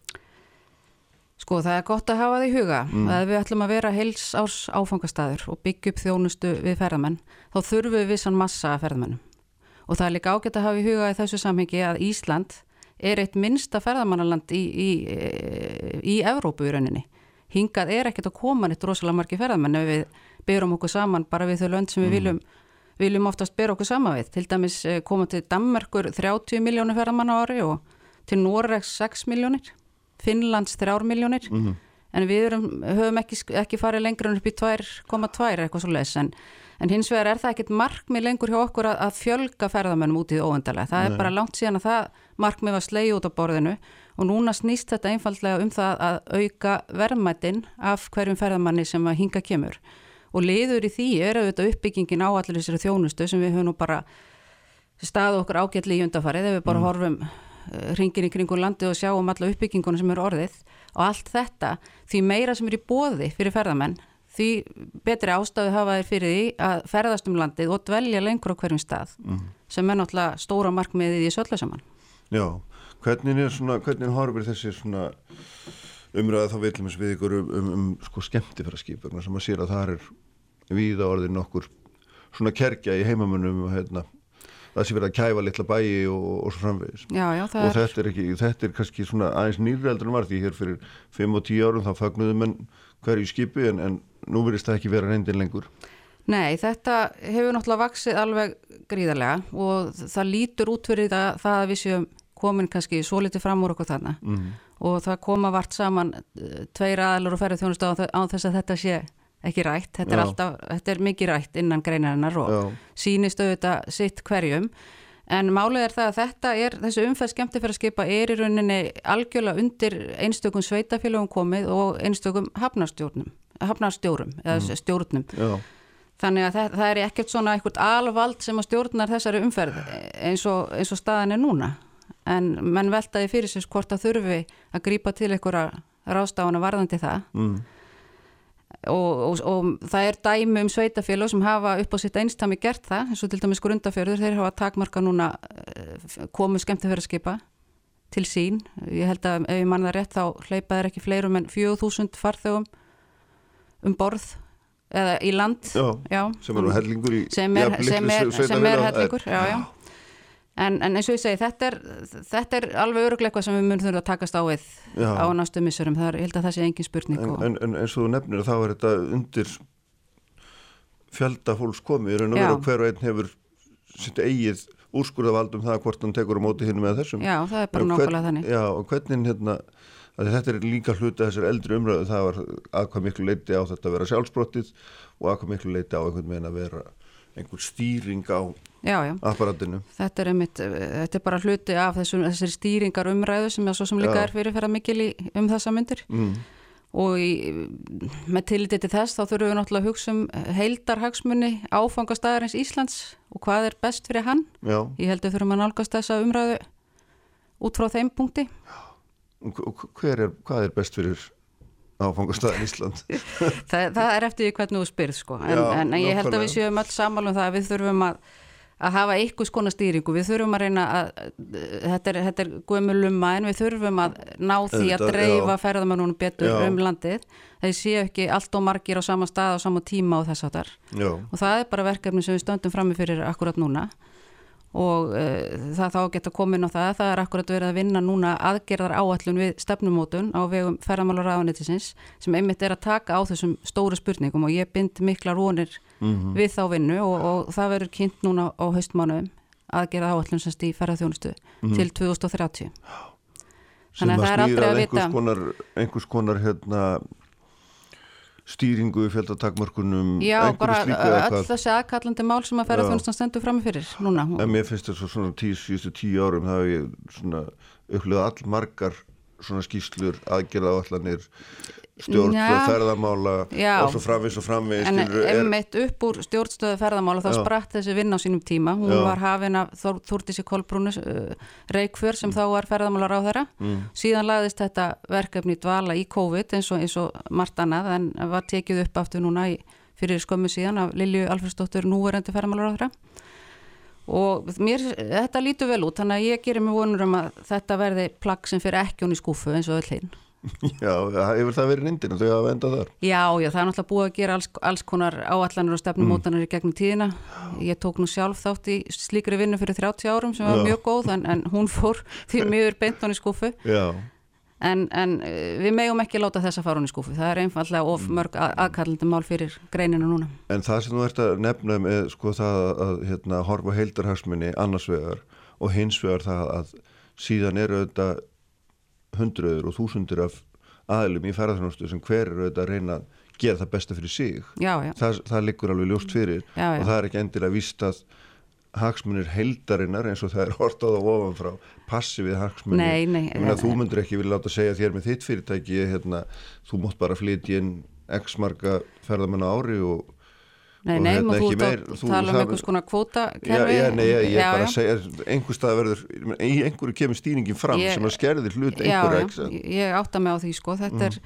Sko það er gott að hafa það í huga Mm. að við ætlum að vera heils árs áfangastæður og byggja upp þjónustu við ferðamenn þá þurfum við vissan massa ferðamennum og það er líka ágætt að hafa í huga í þessu samhengi að Ísland er eitt minnsta ferðamannaland í, í, í Evrópu í rauninni. Hingað er ekkert að koma neitt rosalega margi ferðamenn ef við byrjum okkur saman bara við þau lönd sem við viljum, viljum oftast byrja okkur saman við. Til dæmis eh, koma til Danmerkur 30 miljónir ferðamann á ári og til Noregs 6 miljónir, Finnlands 3 miljónir Mm. en við erum, höfum ekki, ekki farið lengur en upp í 2,2 eitthvað svo les en, en hins vegar er það ekkit markmið lengur hjá okkur að, að fjölga ferðamennum út í óendalega. Það er bara langt síðan að það markmið var sleið út á borðinu og núna snýst þetta einfallega um það að auka verðmættin af hverjum ferðamanni sem að hinga kemur og liður í því er auðvitað uppbyggingin á allir þessari þjónustu sem við höfum nú bara staðu okkur ágætli í undarfarið ef við bara mm. horfum ringin í kringun landi og sjáum alla uppbygginguna sem eru orðið og allt þetta því meira sem er í bóði fyrir ferðamenn því betri ástafi hafa þeir fyrir því að ferðast um landið og dvelja lengur á hverjum stað mm. sem er náttúrulega stóra markmiðið í söllu saman Já, hvernig er svona, hvernig horfir þessi svona umræða þá viljum við ykkur um, um, um sko skemmtifæraskip sem að sér að það er viða orðin okkur svona kerkja í heimamönnum og hérna það sé verið að kæfa litla bæi og, og svo framvegis já, já, og er... Þetta, er ekki, þetta er kannski svona aðeins nýreldur en var því hér fyrir 5 og 10 árum þá fagnuðu menn hverju skipi en, en nú verist það ekki vera reyndin lengur. Nei, þetta hefur náttúrulega vaksið alveg gríðarlega og það lítur út fyrir það, það að við séum komin kannski svo litið fram úr okkur þarna. Mm. og það koma vart saman eh, tveir aðalur og ferðið þjónust á þess að þetta sé ekki rætt, þetta er, alltaf, þetta er mikið rætt innan greinarinnar og Já. sínist auðvitað sitt hverjum. En málið er það að þetta er, þessu umfæð skemmtifæraskipa er í rauninni algjörlega undir einstökum sveitafélagum komið og einstökum hafnarstjórnum hafnarstjórum eða mm. stjórnum. Já. þannig að það, það er ekkert svona eitthvað alvald sem að stjórnar þessari umferð eins og, eins og staðan er núna. En menn veltaði fyrir sér hvort að þurfi að grípa til einhverja rástafana varðandi það. Mm. Og, og, og það er dæmi um sveitafélag sem hafa upp á sitt einstami gert það eins og til dæmis grundafjörður, þeir hafa takmarka núna eh, komið skemmtifjörðarskipa til sín. Ég held að ef ég manna það rétt þá hleypa þeir ekki fleirum en 4000 farþögum um borð eða í land já, já, sem er hellingur í sem er, sem er, sem er hellingur já En, en eins og ég segi, þetta er, þetta er alveg öruglega eitthvað sem við munum þurfa að takast á við á nástu missurum, það er, ég held að það sé engin spurning. En, en, en eins og þú nefnir þá er þetta undir fjölda fólks komið, er vera hver og einn hefur sitt eigið úrskurðavaldum það hvort hann tekur á móti hinn með þessum. Já, það er bara nákvæmlega þannig. Og hvernig hérna, þetta er líka hluta þessar eldri umröðu, það var aðkvæm miklu leiti á þetta að vera sjálfsbrottið og aðkvæm miklu leiti á einhvern veginn að vera einhver stýring á já, já. apparatinu. Þetta er, einmitt, þetta er bara hluti af þessu, þessari stýringar umræðu sem, sem líka já. er fyrirferða mikil í, um þessa myndir. Mm. og í, með tilliti til þess þá þurfum við náttúrulega að hugsa um heildarhagsmunni áfangastæðarins Íslands og hvað er best fyrir hann. Ég held að þurfum að nálgast þessa umræðu út frá þeim punkti og er, hvað er best fyrir áfangastæðin Ísland? Það, það er eftir því hvernig þú spyrð sko. en, Já, en ég held að við séum öll sammálum það að við þurfum að, að hafa einhvers konar stýringu, við þurfum að reyna að þetta er, þetta er guðmulumma en við þurfum að ná því að dreifa ferðamannunum betur Já. um landið. Þeir séu ekki allt og margir á sama stað á sama tíma og þess að þar og það er bara verkefni sem við stöndum fram með fyrir akkurat núna og uh, það þá geta komin á það það er akkurat verið að vinna núna aðgerðar áallun við stefnumótun á vegum ferramálur ráðanetisins sem einmitt er að taka á þessum stóru spurningum og ég bind mikla rónir mm -hmm. við þá vinnu og, og það verður kynnt núna á haustmánuðum aðgerða áallun semst í ferraþjónustu mm -hmm. til 2030 Þannig að það er aldrei að vita einhvers konar, einhvers konar hérna stýringu, fjöldatakmörkunum Já, bara öll þessi aðkallandi mál sem að ferða þjónustan stendur fram með fyrir núna. En mér finnst þetta svona tíu, síðustu tíu árum það hef ég svona upplöðað all margar svona skýslur, aðgerða allanir stjórnstöðu ferðamála já, og svo framvís og framvís en emmitt upp úr stjórnstöðu ferðamála þá já. spratt þessi vinn á sínum tíma hún já. var hafin af Þúrtísi Kolbrúnus uh, Reykjör sem mm. þá var ferðamálar á þeirra mm. síðan lagðist þetta verkefni dvala í COVID eins og, eins og margt annað en var tekið upp aftur núna í, fyrir skömmu síðan af Lilju Alfredsdóttur núverendi ferðamálar á þeirra og mér, þetta lítur vel út þannig að ég gerir mig vonur um að þetta verði plagg sem fyrir ekki hún í skúfu eins og öll hinn Já, hefur það verið nýndin og þau hafa endað þar? Já, já, það er náttúrulega búið að gera alls, alls konar áallanir og stefnumótanir mm. í gegnum tíðina. Ég tók nú sjálf þátt í slíkri vinnu fyrir 30 árum sem var já. mjög góð en, en hún fór því mjög beint hún í skúfu. Já. En, en eh, við megum ekki láta þess að fara hún í skúfu. Það er einfallega of mm. mörg að, aðkallandi mál fyrir greinina núna. En það sem þú ert að nefna með sko það að hérna, horfa heildarhagsminni annars vegar og hins vegar það að síðan eru auðvitað hundruður og þúsundur af aðlum í ferðarþjónustu sem hver eru auðvitað að reyna að gera það besta fyrir sig. Já, já. Það, það liggur alveg ljóst fyrir já, og það er ekki endilega vist að hagsmunir heldarinnar eins og það er hortað á ofanfrá passi við hagsmunir. Nei, nei, Meina, þú myndur ekki vilja láta segja þér með þitt fyrirtæki hérna, þú mótt bara flytja inn x marga ferðamenn á ári og Nei, nei, hérna og þú ert að tala um það- einhvers konar kvóta Já, já, nei, ég, já, bara já. segja, einhver stað verður, í einhverju kemur stýringin fram Ég- sem að skerðir hlut já, einhverja, já, ekki sant? ég átta mig á því sko, þetta er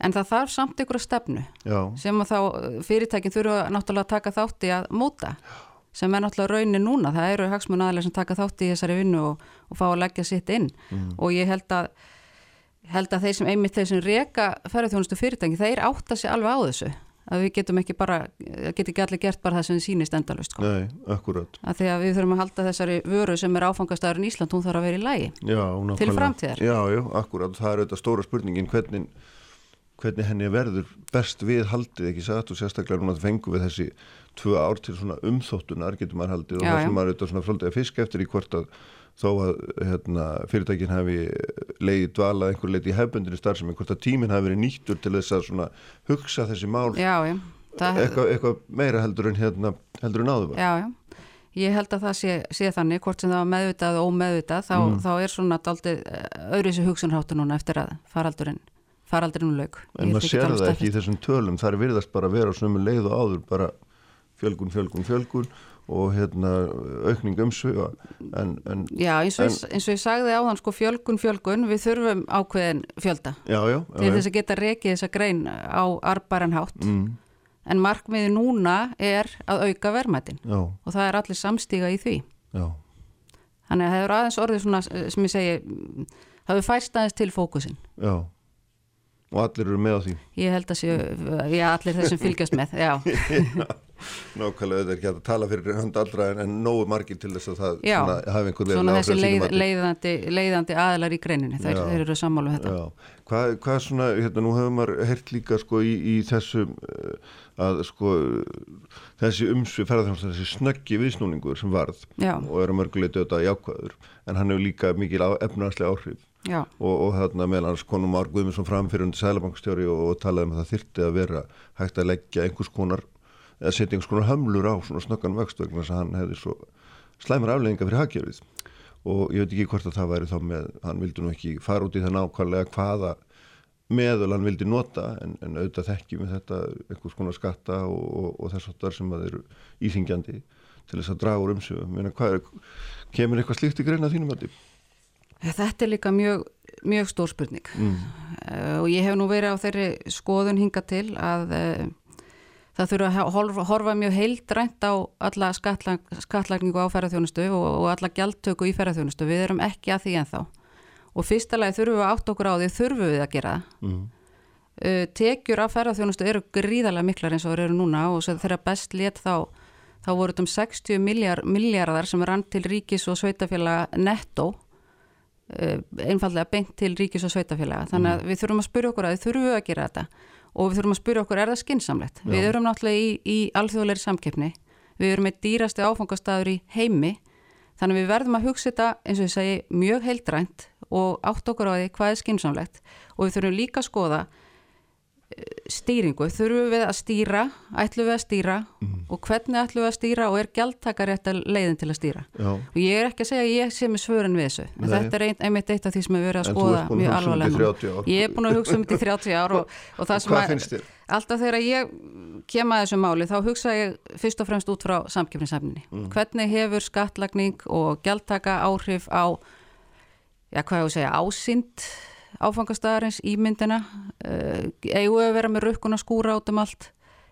en það þarf samt einhverja stefnu Já, sem að þá uh, fyrirtækin þurfa náttúrulega að taka þátt í að móta sem er náttúrulega raunin núna, það eru hagsmun aðlega sem taka þátt í þessari vinnu og, og fá að leggja sitt inn. Og ég held að held að þeir sem einmitt þeir sem reka ferðarþjónustu fyrirtæki, þeir átta sig alveg á þessu að við getum ekki bara, getum ekki allir gert bara það sem við sýnist endalust sko. nei, akkurat að því að við þurfum að halda þessari vöru sem er áfangastæðurinn Ísland, hún þarf að vera í lægi Já. Til framtíðar. Já, já, akkurat, það er auðvitað stóra spurningin hvernig, hvernig henni verður best við haldið, ekki satt og sérstaklega núna fengum við þessi tvö ár til svona umþóttunar getur maður haldið og Já, já. sem maður auðvitað svona svolítið að fiska eftir í hvort að þó að hérna, fyrirtækin hafi leiði dvalað einhver leiti í hefbundinni starfsemi, hvort að tíminn hafi verið nýttur til þess að svona hugsa þessi mál Já, það, eitthvað, eitthvað meira heldur en hérna heldur en áður já, já. Ég held að það sé, sé þannig, hvort sem það var meðvitað og ómeðvitað, þá, Mm. þá er svona daldið öðru þessi hugsunháttu núna eftir að faraldurinn, faraldurinn lauk. En Ég maður sér það ekki í þessum tölum, það er virðast bara að vera á sömu leið og áður, bara fjölgun, fjölgun, fjölgun og hérna aukning umsviða en, en Já, eins og, ég, eins og ég sagði á þann, sko, fjölgun, fjölgun, við þurfum ákveðin fjölda já, já, til já, þess að geta rekið þessa grein á arbæran hátt. mm, En markmiði núna er að auka verðmætin já, og það er allir samstíga í því. já, Þannig að það er aðeins orðið svona, eh, sem ég segi, mm, það hefur fæst aðeins til fókusin. já og allir eru með á því Ég held að séu, já, allir þeir sem fylgjast með, já. nákvæmlega þetta er ekki að tala fyrir hönd allra en, en nógu margir til þess að það Já, svona, hafi einhver Svona veruleg þessi leið, leiðandi, leiðandi aðilar í greininni, þeir, þeir eru sammálu þetta. Já, hvað, hvað svona, hérna, nú hefur maður heyrt líka sko í, í þessum uh, að sko þessi umsvið ferðarþjónustan, þessi snöggi viðsnúningur sem varð Já. og er að mörguleiti auðvitað jákvæður en hann hefur líka mikil efnaðarslega áhrif Já, og, og þarna meðal hans konum Már Guðmundsson fram fyrir undir sælabankstjóri og, og talaði um að það þyrti að vera hægt að leggja einhvers konar eða setja einhvers konar hömlur á svona snöggan vöxt vegna þess að hann hefði svo slæmur aflegginga fyrir hagkerfið. Og ég veit ekki hvort að það væri þá með hann vildi nú ekki fara út í það nákvæmlega hvaða meðal hann vildi nota en, en auðvitað þekkjum við þetta einhvers konar skatta og, og, þess áttar sem að eru íþingjandi til þess að draga úr umsöfum kemur eitthvað slíkt í greina þínum að þetta er líka mjög, mjög stór spurning mm. uh, og ég hef nú verið á þeirri skoðun hinga til að uh, það þurfa að horfa, horfa mjög heildrænt á alla skatlag, skattlagningu á ferðarþjónustu og, og alla gjaldtöku í ferðarþjónustu. Við erum ekki að því ennþá. Og fyrsta lagi þurfum við að átt okkur á því þurfum við að gera það. Mm. Uh, tekjur af ferðarþjónustu eru gríðarlega miklar eins og eru núna og þegar best létt þá, þá voru þetta um 60 miljard, miljardar sem rann til ríkis og sveitafélaga netto uh, einfallega beint til ríkis og sveitafélaga þannig að við þurfum að spyrja okkur að við þurfum að gera þetta? Og við þurfum að spyrja okkur er það skinsamlegt við erum náttúrulega í, í alþjóðleiri samkeppni. Við erum með dýrasti áfangastæður í heimi. Þannig að við verðum að hugsa þetta eins og ég segi mjög heildrænt og átt okkur á því hvað er skinsamlegt og við þurfum líka að skoða eh, stýringu, þurfum við að stýra? Ætlum við að stýra? Og hvernig ætlum við að stýra? Og er gjaldtaka rétt að leiðin til að stýra? Já, og ég er ekki að segja að ég sé með svörin við þessu en Nei. þetta er ein, einmitt eitt af því sem við verðum að skoða mjög um alvarlega þetta í núna. 30 ár. ég er búin að hugsa um þetta í 30 ár og, og það sem að alltaf þegar ég kem að þessu máli þá hugsa ég fyrst og fremst út frá samkeppnisefninni Mm. hvernig hefur skattlagning og gjaldtaka áhrif á já hvað ég ásýnd áfangastæðarins, ímyndina uh, eigum við að vera með rukkun að skúra át um allt?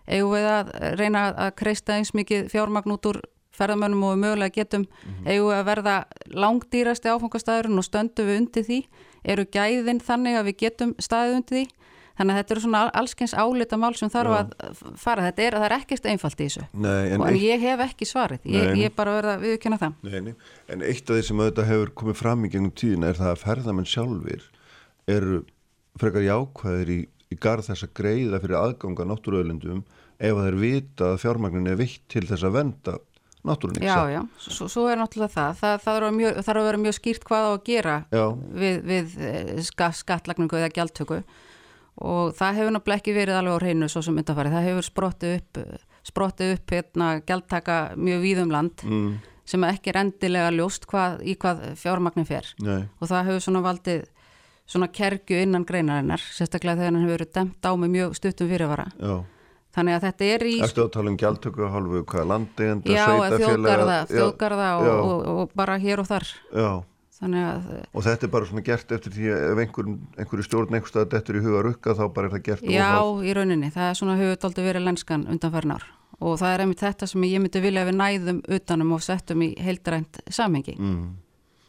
Eigum við að reyna að kreista eins mikið fjármagn út úr ferðamönnum og við mögulega getum? Eigum við að verða langdýrasti áfangastæðurinn og stöndum við undir því? Eru gæðin þannig að við getum staðið undir því? Þannig að þetta eru svona allskeins álita mál sem þarf Já. að fara. Þetta er að það er ekkert einfalt í þessu. Nei, en en eitt, ég hef ekki svarið. Ég, Nei. ég er bara verða að viðkjöna það. Nei, nei, en eitt af því sem auðvitað hefur komið fram í gegnum tíðina er það að ferðamenn sjálfur eru frekar jákvæðir í, í garð þess að greiða fyrir aðganga náttúruöðlundum ef að þeir vita að fjármagnin er vitt til þess að venda náttúrunni já, já, svo, svo er náttúrulega það. Það, það að mjög- þarf að vera mjög skýrt hvað á að gera Já. við, við eh, ska, skattlagningu eða gjaldtöku. Og það hefur náttúrulega ekki verið alveg á hreinu svo sem undanfarið, það hefur sprottið upp sprottið upp hérna gjaldtaka mjög víðum land mm, sem ekki er endilega ljóst hvað, í hvað fjármagnin fer. Nei, og það hefur svona valdið svona kergju innan greinarinnar sérstaklega þegar hann hefur verið demt á með mjög stuttum fyrirvara já, þannig að þetta er í Erstu að tala um gjaldtöku hálfu, hvað, landeigenda, já, þjóðgarða, þjóðgarða og, já. og, og bara hér og þar Já, að og þetta er bara svona gert eftir því að ef einhver, einhverju stjórn einhverstað dettur í huga rukka þá bara er það gert Já, óháð. í rauninni, það er svona aldrei verið lenskan undanfærin ár og það er einmitt þetta sem ég myndi vilja við næðum utanum og settum í heildrænt samhengi. mm.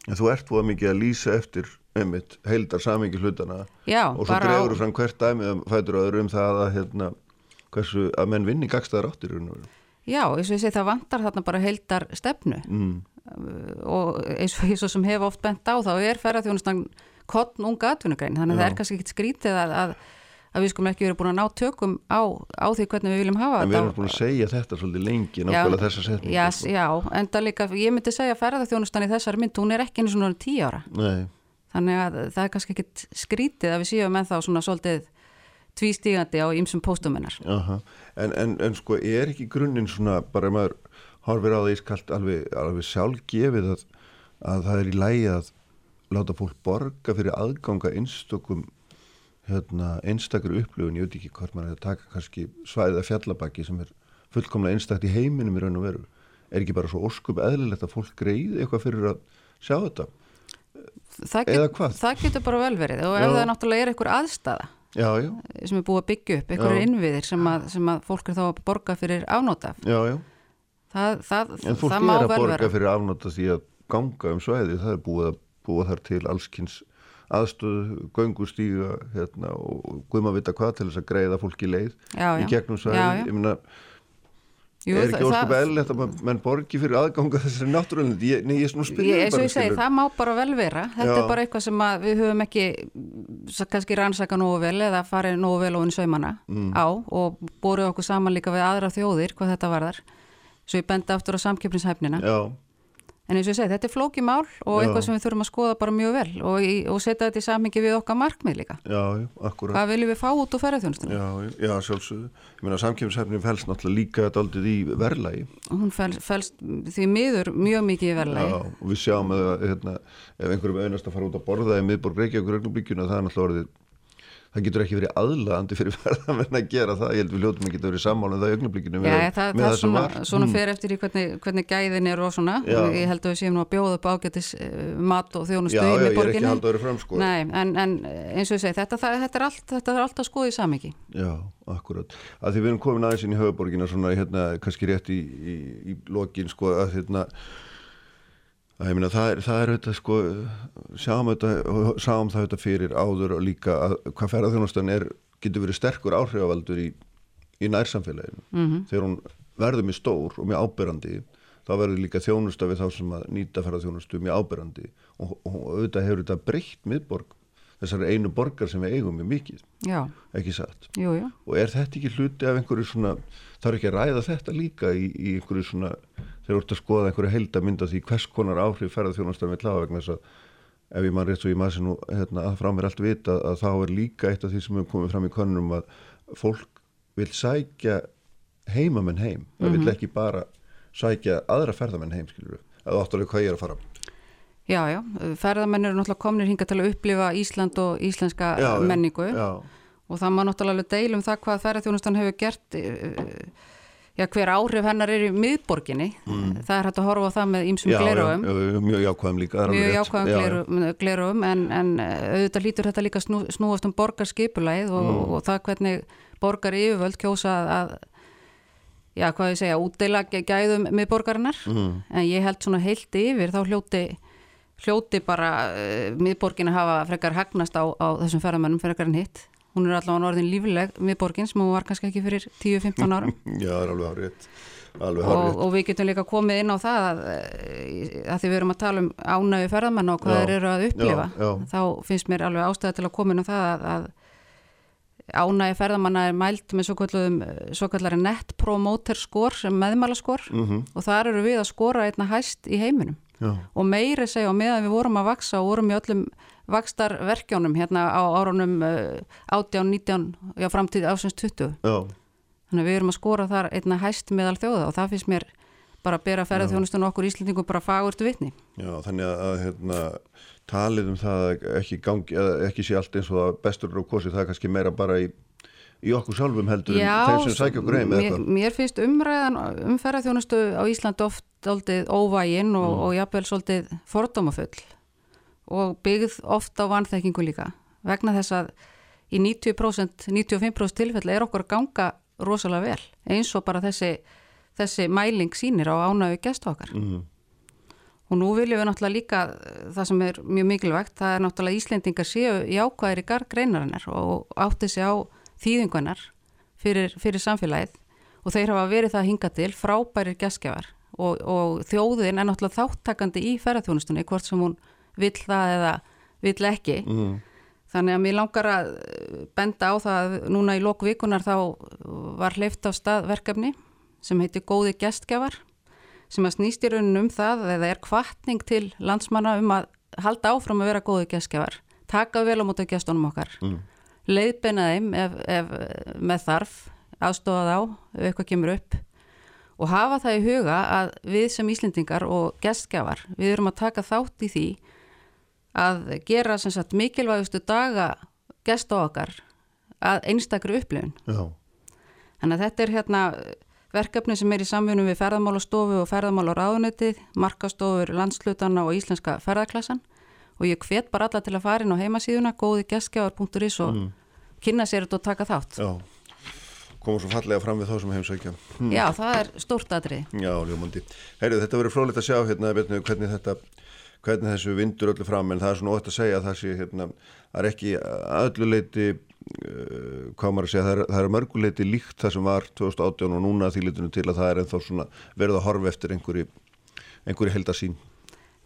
En þú ert búið mikið að lýsa eftir einmitt heildar samingi hlutana Já, og svo á, þú fram hvert dæmi að fætur öðru um það að hérna, hversu, að menn vinni gagstaðar áttir og já, eins og ég segi það vantar þarna bara heildar stefnu mm. og eins og ég svo sem hef oft bent á þá er ferðarþjónustan kottn unga atvinnugrein, þannig að það er kannski ekkit skrítið að, að, að við skulum ekki verið búin að ná tökum á, á því hvernig við viljum hafa En við þetta. erum búin að segja þetta svolítið lengi nákvæmlega þessa setningu. Já, sko. já, en það líka, ég myndi segja að ferðarþjónustan í þessari mynd, hún er ekki einu svona tíu ára. Nei, Þannig að það er kannski ekkit skrítið að við séum með þá svona svolítið tvístígandi á ýmsum póstuminnar. En, en, en sko er ekki grunninn svona bara maður horfir á það ískalt alveg, alveg sjálfgefið að, að það er í lægi að láta fólk borga fyrir aðganga einstökum hérna, einstakri upplöfun, ég veit ekki hvort maður er að taka kannski svæðið fjallabaki sem er fullkomlega einstakt í heiminum í raun og veru. Er ekki bara svo óskup eðlilegt að fólk greiði eitthvað fyrir að sjá þetta Það, get, það getur bara vel verið og Já. ef það náttúrulega er einhver aðstæða já, já, sem er búið að byggja upp, einhverjir Já. innviðir sem að, sem að fólk er þá að borga fyrir afnóta. já, já Það, það, en fólk er að borga vera. fyrir afnóta því að ganga um svæði það er búið að búa þar til allskins aðstöðu, göngustíga hérna, og guðma vita hvað til þess að greiða fólki leið Já, í já. gegnum svæði Já, já. ég meina, Jú, er ekki óskup eðlilegt að menn- menn borgi fyrir aðganga þessari náttúrulega ég, nei, ég er svona Ég, spyrjum ég segi, það má bara vel vera. Þetta Já. er bara eitthvað sem við höfum ekki kannski rannsaka nógu vel eða farið nógu vel ofin saumana Mm. á og búið okkur saman líka við aðra þjóðir hvað þetta varðar. Svo ég bendi aftur á samkeppnishæfnina. Já, en eins og ég segi, þetta er flóki mál og Já. eitthvað sem við þurfum að skoða bara mjög vel og, og setja þetta í samhengi við okkar markmið líka. Já, já, akkurat. Hvað viljum við fá út úr ferðarþjónustunum já, já, já, sjálfsögðu. Ég meina samkjöfnishæfnin fælst náttúrulega líka þetta aldrei í verðlægi hún fel, felst því miður mjög mikið í Já, verðlagi og við sjáum að hérna, ef einhverjum auðnast að fara út að borða í miðborg augnablikjuna það getur ekki verið aðlaðandi fyrir ferðamenn að gera það, ég held við hljótum að geta verið sammála um það í augnablikjunu Já, með, það, með það það svona, var Mm. svona fer eftir í hvernig, hvernig gæðin er og svona Já. ég held að við séum nú að bjóða upp ágætis uh, mat og þjónustu Já, í já, ég er ekki miðborginni. að halda öðru fram sko Nei, en, en eins og ég segi, þetta, það, þetta, er allt, þetta er allt að skoða í samiki Já, akkurat. Að því við erum komin aðeins inn í höfuborgina svona hérna kannski rétt í, í, í lokin sko að hérna að ég meina það það er þetta sko sjáum þetta, og sáum það þetta fyrir áður og líka að hvað ferðarþjónustan er, getur verið sterkur áhrifavaldur í, í nærsamfélaginu. Mhm. þegar hún verður mjög stór og mjög áberandi þá verður líka þjónusta við þá sem að nýta ferðarþjónustu mjög áberandi. Og, og, auðvitað hefur þetta breytt miðborg þessari einu borgar sem við eigum mjög mikið, Já, ekki satt? Jú, og er þetta ekki hluti af einhverju svona er ekki að ræða þetta líka í, í einhverju svona, þegar þú ert að skoða einhverju heildamynda því hvers konar áhrif ferðarþjónastar með hlaða vegna þess að ef ég maður rétt svo ég maður sem nú hérna, að frá mér allt vita að þá er líka eitt af því sem hefur komið fram í konunum að fólk vil sækja heimamenn heim, það vil ekki bara sækja aðra ferðamenn heim skilur við, að þú áttur hvað ég er að fara. Já, já, ferðamenn eru náttúrulega komnir hinga til að upplifa Ísland og íslenska Já, já, menningu. Já, og það má náttúrulega deilum það hvað ferðarþjónustan hefur gert eh, já, hver áhrif hennar er í miðborginni það er hægt að horfa á það með Mm. glerofum já, mjög jákvæðum líka mjög jákvæðum glerofum en, en eh, auðvitað lítur þetta líka snú, snúast um borgarskipulæð og, Mm. og það hvernig borgar yfirvöld kjósa að, að já, hvað ég segja, útdeila gæ- gæðum miðborgarinnar Mm. en ég held svona heilt yfir þá hljóti hljóti bara uh, miðborgin að hafa frekar hagnast á, á þessum ferðamennum frekar en hitt hún er allavega orðin lífileg miðborgin sem hún var kannski ekki fyrir 10-15 ára já, það er alveg hárið og, og við getum líka komið inn á það að, eh, að því við erum að tala um ánægu ferðamenn og hvað þeir eru að upplifa já, já. þá finnst mér alveg ástæða til að koma inn á það að, að ánægu ferðamanna er mælt með svo, svo kallari net promoter score sem meðmæla skor mm og þar eru við að skora einna hæst í heiminum já, og meiri segja og meðan við vorum að vaksa og vorum í öllum vakstarverkjónum hérna á árunum uh, 18, 19, já framtíð ásins 20 já, þannig að við erum að skora þar einna hæst meðal þjóða og það finnst mér bara að bera ferðarþjónustun okkur Íslendingum bara fagurtu vitni. Já, þannig að, að hérna, talið um það að ekki gangi, ekki sé allt eins og það bestur er á kosi, það er kannski meira bara í í okkur sjálfum heldur Já, en þeim sem sækja okkur heim mér, mér finnst umræðan um ferðarþjónustu á Ísland oft aldrei óvægin og, mm. og jafnvel svolítið fordómafull og byggð oft á vanþekkingu líka vegna þess að í 90%, 95% tilfelli er okkur að ganga rosalega vel eins og bara þessi, þessi mæling sínir á ánægu gæstu okkar mm. og nú viljum við náttúrulega líka það sem er mjög mikilvægt það er náttúrulega Íslendingar séu í ákvæðir í gargreinarinnar og átti sig á þýðingunar fyrir, fyrir samfélagið og þeir hafa verið það hinga til frábærir gæstgjafar og, og þjóðin er náttúrulega þáttakandi í ferðarþjónustunni hvort sem hún vill það eða vill ekki mm. þannig að mér langar að benda á það núna í lokvíkunar þá var hleyft á stað verkefni sem heitir Góði gestgjafar sem að snýst í rauninu um það eða er kvartning til landsmanna um að halda áfram að vera góði gestgjafar taka vel á móta gestunum okkar mm. Leiðbeina þeim ef, ef með þarf aðstofa þá ef eitthvað kemur upp og hafa það í huga að við sem Íslendingar og gestgjafar við erum að taka þátt í því að gera sagt, mikilvægustu daga gest á okkar að einstakru upplifun. Já. Þannig að þetta er hérna verkefni sem er í samfunum við ferðamálastofu og ferðamálaráðunetið, markastofur landslutana og íslenska ferðarklassan og ég hvet bara alla til að fara inn á heimasíðuna góðigeskjáar.is og mm. Kynna sér þetta og taka þátt. Já, komur svo fallega fram við þá sem heimsækja. Mm. Já, það er stórt aðrið. Já, ljómandi. Heyrðu, þetta verður frólitt að sjá hérna, hvernig þetta hvernig þessu vindur öllu fram en það er svona ótt að segja að það sé hérna, það er ekki öllu leiti uh, hvað maður að segja, það er, það er mörguleiti líkt það sem var 2018 og núna þýlitinu til að það er ennþá svona verið að horfa eftir einhverju, einhverju heldasín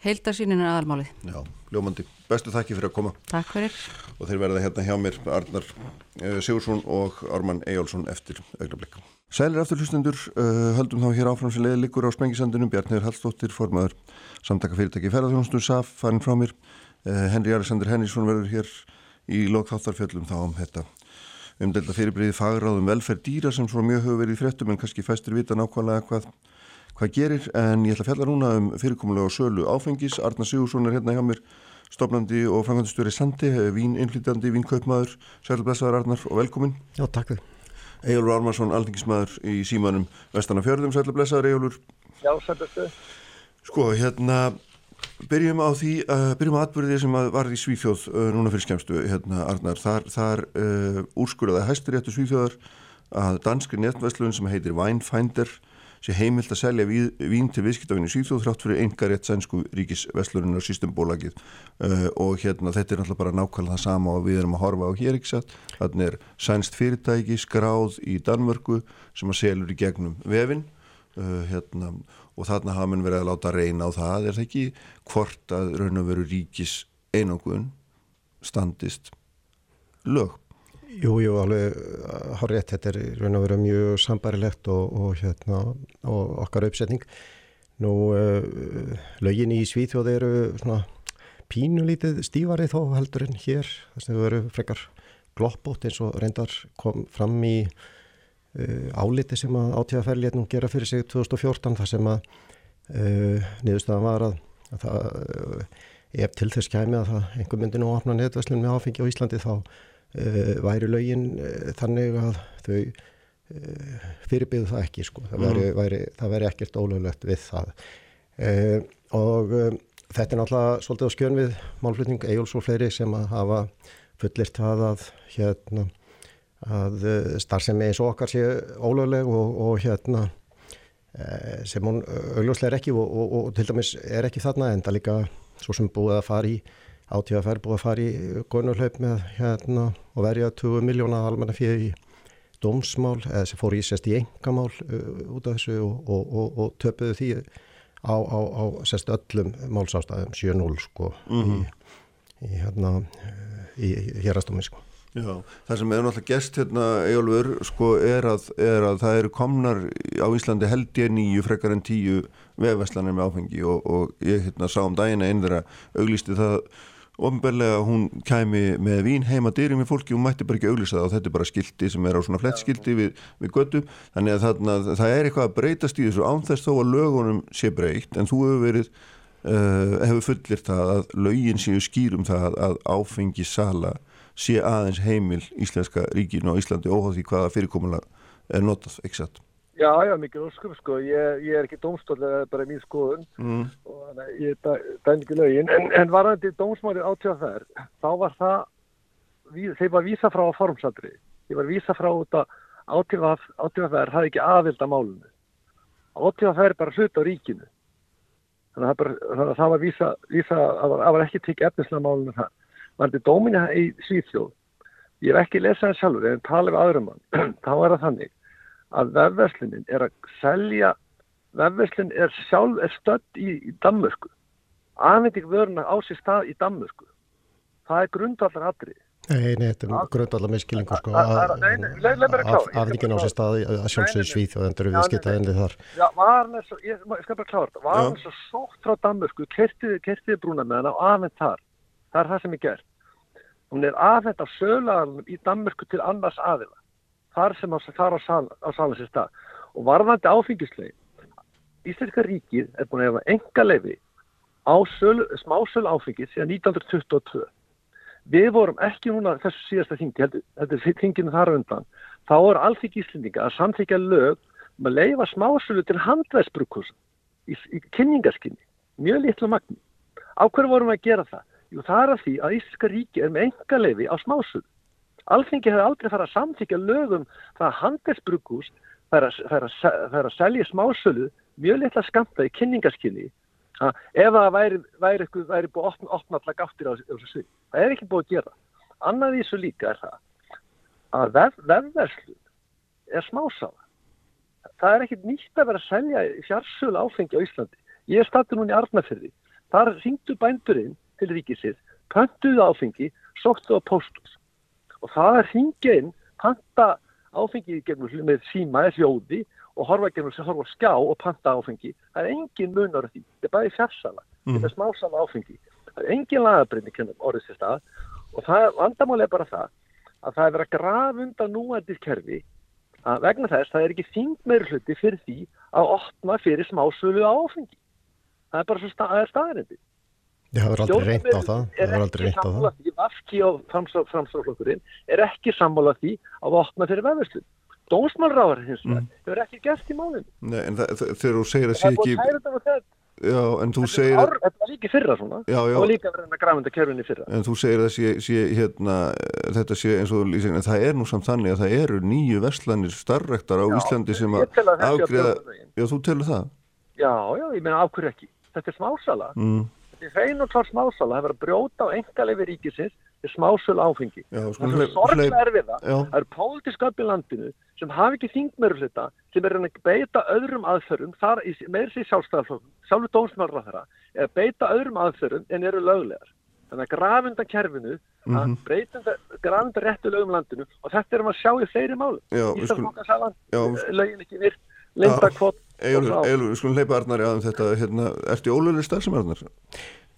Heldasínin er aðalmálið. Já, ljómandi, bestu þakki fyrir að koma. Takk fyrir. Og þeir verða hérna hjá mér Arnar uh, Sigursson og Arman Ejjálsson eftir augnablikka Sælir aftur hlustendur, uh, höldum þá hér áfram sem leiði líkur á Spengisandunum, Bjarnir Hallstóttir, formaður samtaka fyrirtæki ferðarþjónustum, SAF, fannin frá mér, uh, Henri Alexander Henningsson verður hér í lokþáttarfjöllum þá um þetta umdelda fyrirbriði fagráðum velferð dýra sem svo mjög hefur verið í fréttum en kannski fæstir vita nákvæmlega hvað, hvað gerir en ég ætla að fjalla núna um fyrirkomulega og sölu áfengis, Arna Sigursson er hérna hjá mér stofnandi og frangandistjóri Sandi, vín innflytjandi, vínkaupmaður, sælblessaður Arnar og velkomin. Já, takk fyrir. Egilur Armarsson, aldingismæður í símanum Vestana fjörðum, sætla blessaður Egilur Já, sætla blessaður. Sko, hérna, byrjum á því uh, byrjum á atbyrðið sem að varði í Svíþjóð uh, núna fyrir skemstu, hérna Arnar. Þar, þar uh, úrskurðaði hæstur réttu Svíþjóðar að danski netvæslun sem heitir Winefinder sé heimilt að selja vín til viðskiptafinu síðþjóð þrátt fyrir enga rétt sænsku ríkisveslurinnar systembólagið uh, og hérna þetta er náttúrulega bara nákvæmlega það sama og við erum að horfa á hér ekki satt? Þannig er sænst fyrirtæki skráð í Danmörku sem að selur í gegnum vefin uh, hérna, og þarna hafa mann verið að láta reyna á það er það ekki hvort að raun og veru ríkis einangun standist lög Jú, jú, alveg har rétt, þetta er raun og verið mjög sambarilegt og, og, hérna, og okkar uppsetning. Nú, uh, lögin í Svíþjóð eru svona pínulítið stífari þó heldur en hér, þess að þau eru frekar gloppótt eins og reyndar kom fram í uh, áliti sem að átíðaferðlétnum gera fyrir sig 2014 þar sem að uh, niðurstaðan var að, að það, ef til þess kæmi að það einhver myndi nú að opna neðvæslun með áfengi á Íslandi þá væri lögin uh, þannig að þau uh, fyrirbyðu það ekki sko. það, væri, mm. væri, það væri ekkert ólöglegt við það og þetta er náttúrulega svolítið á skjön við málflutning Ejuls og fleiri sem að hafa fullirt það að hérna að starfsemi eins og okkar sé ólögleg og, og hérna sem hún augljóslega er ekki og, og, og til dæmis er ekki þarna en það líka svo sem búið að fara í átíðaferð búið að fara í góðnurhlaup með hérna og verja 20 miljóna almenna fyrir í dómsmál eða sem fór í sérst í engamál uh, út af þessu og, og, og, og töpuðu því á, á, á sérst öllum málsástaðum 7-0 sko mm -hmm. í, í hérna í hérastómi sko. Já, það sem er náttúrulega gest hérna Ejólfur sko er að, er að það eru komnar á Íslandi held ég nýju frekar en tíu vefverslanir með áfengi og ég hérna sá um dagina einn þeirra auglisti það ofinbarlega hún kæmi með vín heima dyrir með fólki og mætti bara ekki auglisa það og þetta er bara skildi sem er á svona flettskildi við, við göttum þannig að þarna, það er eitthvað að breytast í þessu ánþess þó að lögunum sé breykt en þú hefur verið uh, hefur fullir það að lögin séu skýrum það að áfengi sala sé aðeins heimil íslenska ríkinu á Íslandi óháð því hvaða fyrirkomulega er notað, ekki satt? Já, já, mikið óskum sko, ég, ég er ekki dómstól eða bara mín skoðun. Mm. og þannig að ég dæn ekki lögin. En, en varandi dómsmálið átíðaferð þá var það þeir var vísa frá að formsaldri þeir var vísa frá út að átíðaferð hafði ekki aðvild að málunni átíðaferð er bara hlut á ríkinu. Þannig að það, bara, þannig að það var vísa, vísa það var, það var ekki tekið efnislega málunni þar. Varandi dóminni í Svíþjóð ég hef ekki lesað það sjálfur en talið við aðrum mann. Þá er það þannig að vefverslunin er að selja vefverslun er sjálf er stödd í, í Danmörku afhending vöruna á sér stað í Danmörku það er grundvallar atrið Nei, nei, þetta er grundvallar miskilningur sko Að- að- nei, nei, leið- leið mér að klára. Ég skal afningin á sér stað að nei. svíð og endur við skita endið þar Já, var hann svo, ég, skal bara klára þetta, var Já. hann svo sótt frá Danmörku, kertiði, brúna með hann á afhend þar. Það er það sem er gert. Hún er afhend á sölaðanum í Danmörku til annars aðila. Þar sem á, þar á, sal, á salin sér stað. Og varðandi áfengisleik, Íslenska ríkið er búin að hefa enga leifi á sölu, smásölu áfengis síðan 1922. Við vorum ekki núna þessu síðasta þingi, þetta er þinginu þar undan, þá er alþygg Íslendinga að samþykja lög um að leifa smásölu til handvæðsbrukus í, í kynningaskinni, mjög litlu magni. Á hverju vorum við að gera það? Jú, það er að því að Íslenska ríki er með enga leifi á smásölu. Alþingi hefur aldrei farið að samþykja lögum það að handvæðsbrukus fær að, að, fær að selja smásölu mjög litla skamta í kynningaskinni Ha, ef það væri, væri, væri, væri búið að opna, opna allar gáttir á þessu svið. Það er ekki búið að gera. Annað í þessu líka er það að vef, vefverslun er smásáða. Það er ekkit nýtt að vera að selja fjarsölu áfengi á Íslandi. Ég er stattur núna í Arnafyrði. Þar ringdu bændurinn til ríkisins, pöntuðu áfengi, sóttu á póstus. Og það er ringja inn, panta áfengi gegnum með síma eða hljóði og horfa gegnum sem horfa skjá og panta áfengi. Það er engin munar af því. Þetta er bæði fjarsala. Þetta er smásala áfengi. Það er engin lagabreyning hérna orðið sér stað og það vandamáli er bara það að það er verið að grafa undan núændið kerfi að vegna þess það er ekki þing meiri hluti fyrir því að opna fyrir smásölu áfengi. Það er bara svo stað, það er hefur aldrei reynt á það Það hefur aldrei reynt á það Vafki og framstoflokkurinn er ekki sammála því að opna fyrir vefverslun. Dómsmálráður hins vegar Mm. hefur ekki gert í málinu. Nei, en það, það, þegar þú segir að sé Það er búin ekki að kæra þetta og það. Já, en þú Þetta segir Þetta var líka í fyrra svona. Já, já. Það var líka verið að grafenda kerfinni í fyrra. En þú segir að sé, sé, hérna, þetta sé eins og þú lýsir, en það er nú samt þannig að það eru nýju verslanir starrektar á Já, Íslandi sem að þetta veginn. já þú telur það Já, já, ég meina af hverju ekki. Þetta er smásala. mm. Þetta er hrein og klár smásala. Það er verið að brjóta á engaleifi ríkisins til smásölu áfengi. Já, Það skulum er erfiða. Já. Það eru pólitísk öfn í landinu sem hafi ekki þingmeru hluta sem er að beita öðrum í meir sér sjálfstæðarflokkum, sjálfur dómsmálra þeirra, er að beita öðrum aðferðum en eru löglegar. Þannig að grafunda kerfinu, að Mhm. breytunda, grafunda réttu lögum í landinu og þetta erum að sjá í fleiri Íslandsbankasalan, Já. lögin ekki virt, lindakvot Egilur, við skulum hleypa Arnari að þetta, hérna, ertu í ólöfli starf sem Arnar?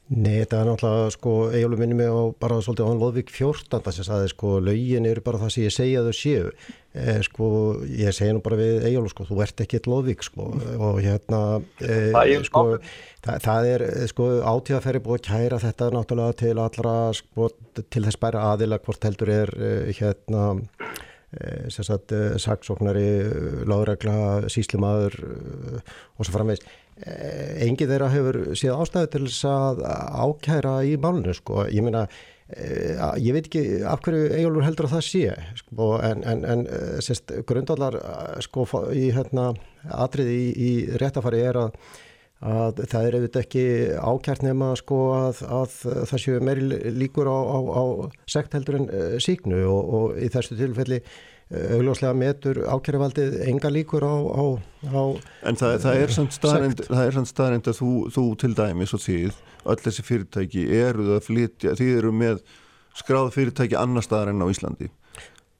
Nei, þetta er náttúrulega, sko, Egilur minni mig á bara svolítið á hann Lóðvík 14. sem saði, sko, lögin eru bara það sem ég segja þau séu. Eh, sko, ég segja nú bara við Egilur, sko, þú ert ekki eitt Lóðvík, sko, og hérna, eh, Það er sko, það, það er, eh, sko, átíðaferri búið að kæra þetta náttúrulega til allra, sko, til þess bæra aðila hvort heldur er, eh, hérna, eh, sagt, eh, saksóknari, lágregla, síslimaður eh, og svo framvegs. Eh, Engin þeirra hefur séð ástæðu til þess að ákæra í málunum, sko. Ég meina, eh, ég veit ekki af hverju Egilur heldur að það sé, sko, en, en, en eh, sérst, grundvallar, eh, sko, í hérna, atriði í, í réttafari er að að það er auðvitað ekki ákjært nema sko að, að það séu meiri líkur á, á, á sekt heldur en uh, síknu og, og í þessu tilfelli uh, augljóslega metur ákjærivaldið enga líkur á, á, á En það, það er samt staðrind, er að þú, þú til dæmis og þið, öll þessi fyrirtæki eru að flytja, þið eru með skráð fyrirtæki annar staðar en á Íslandi.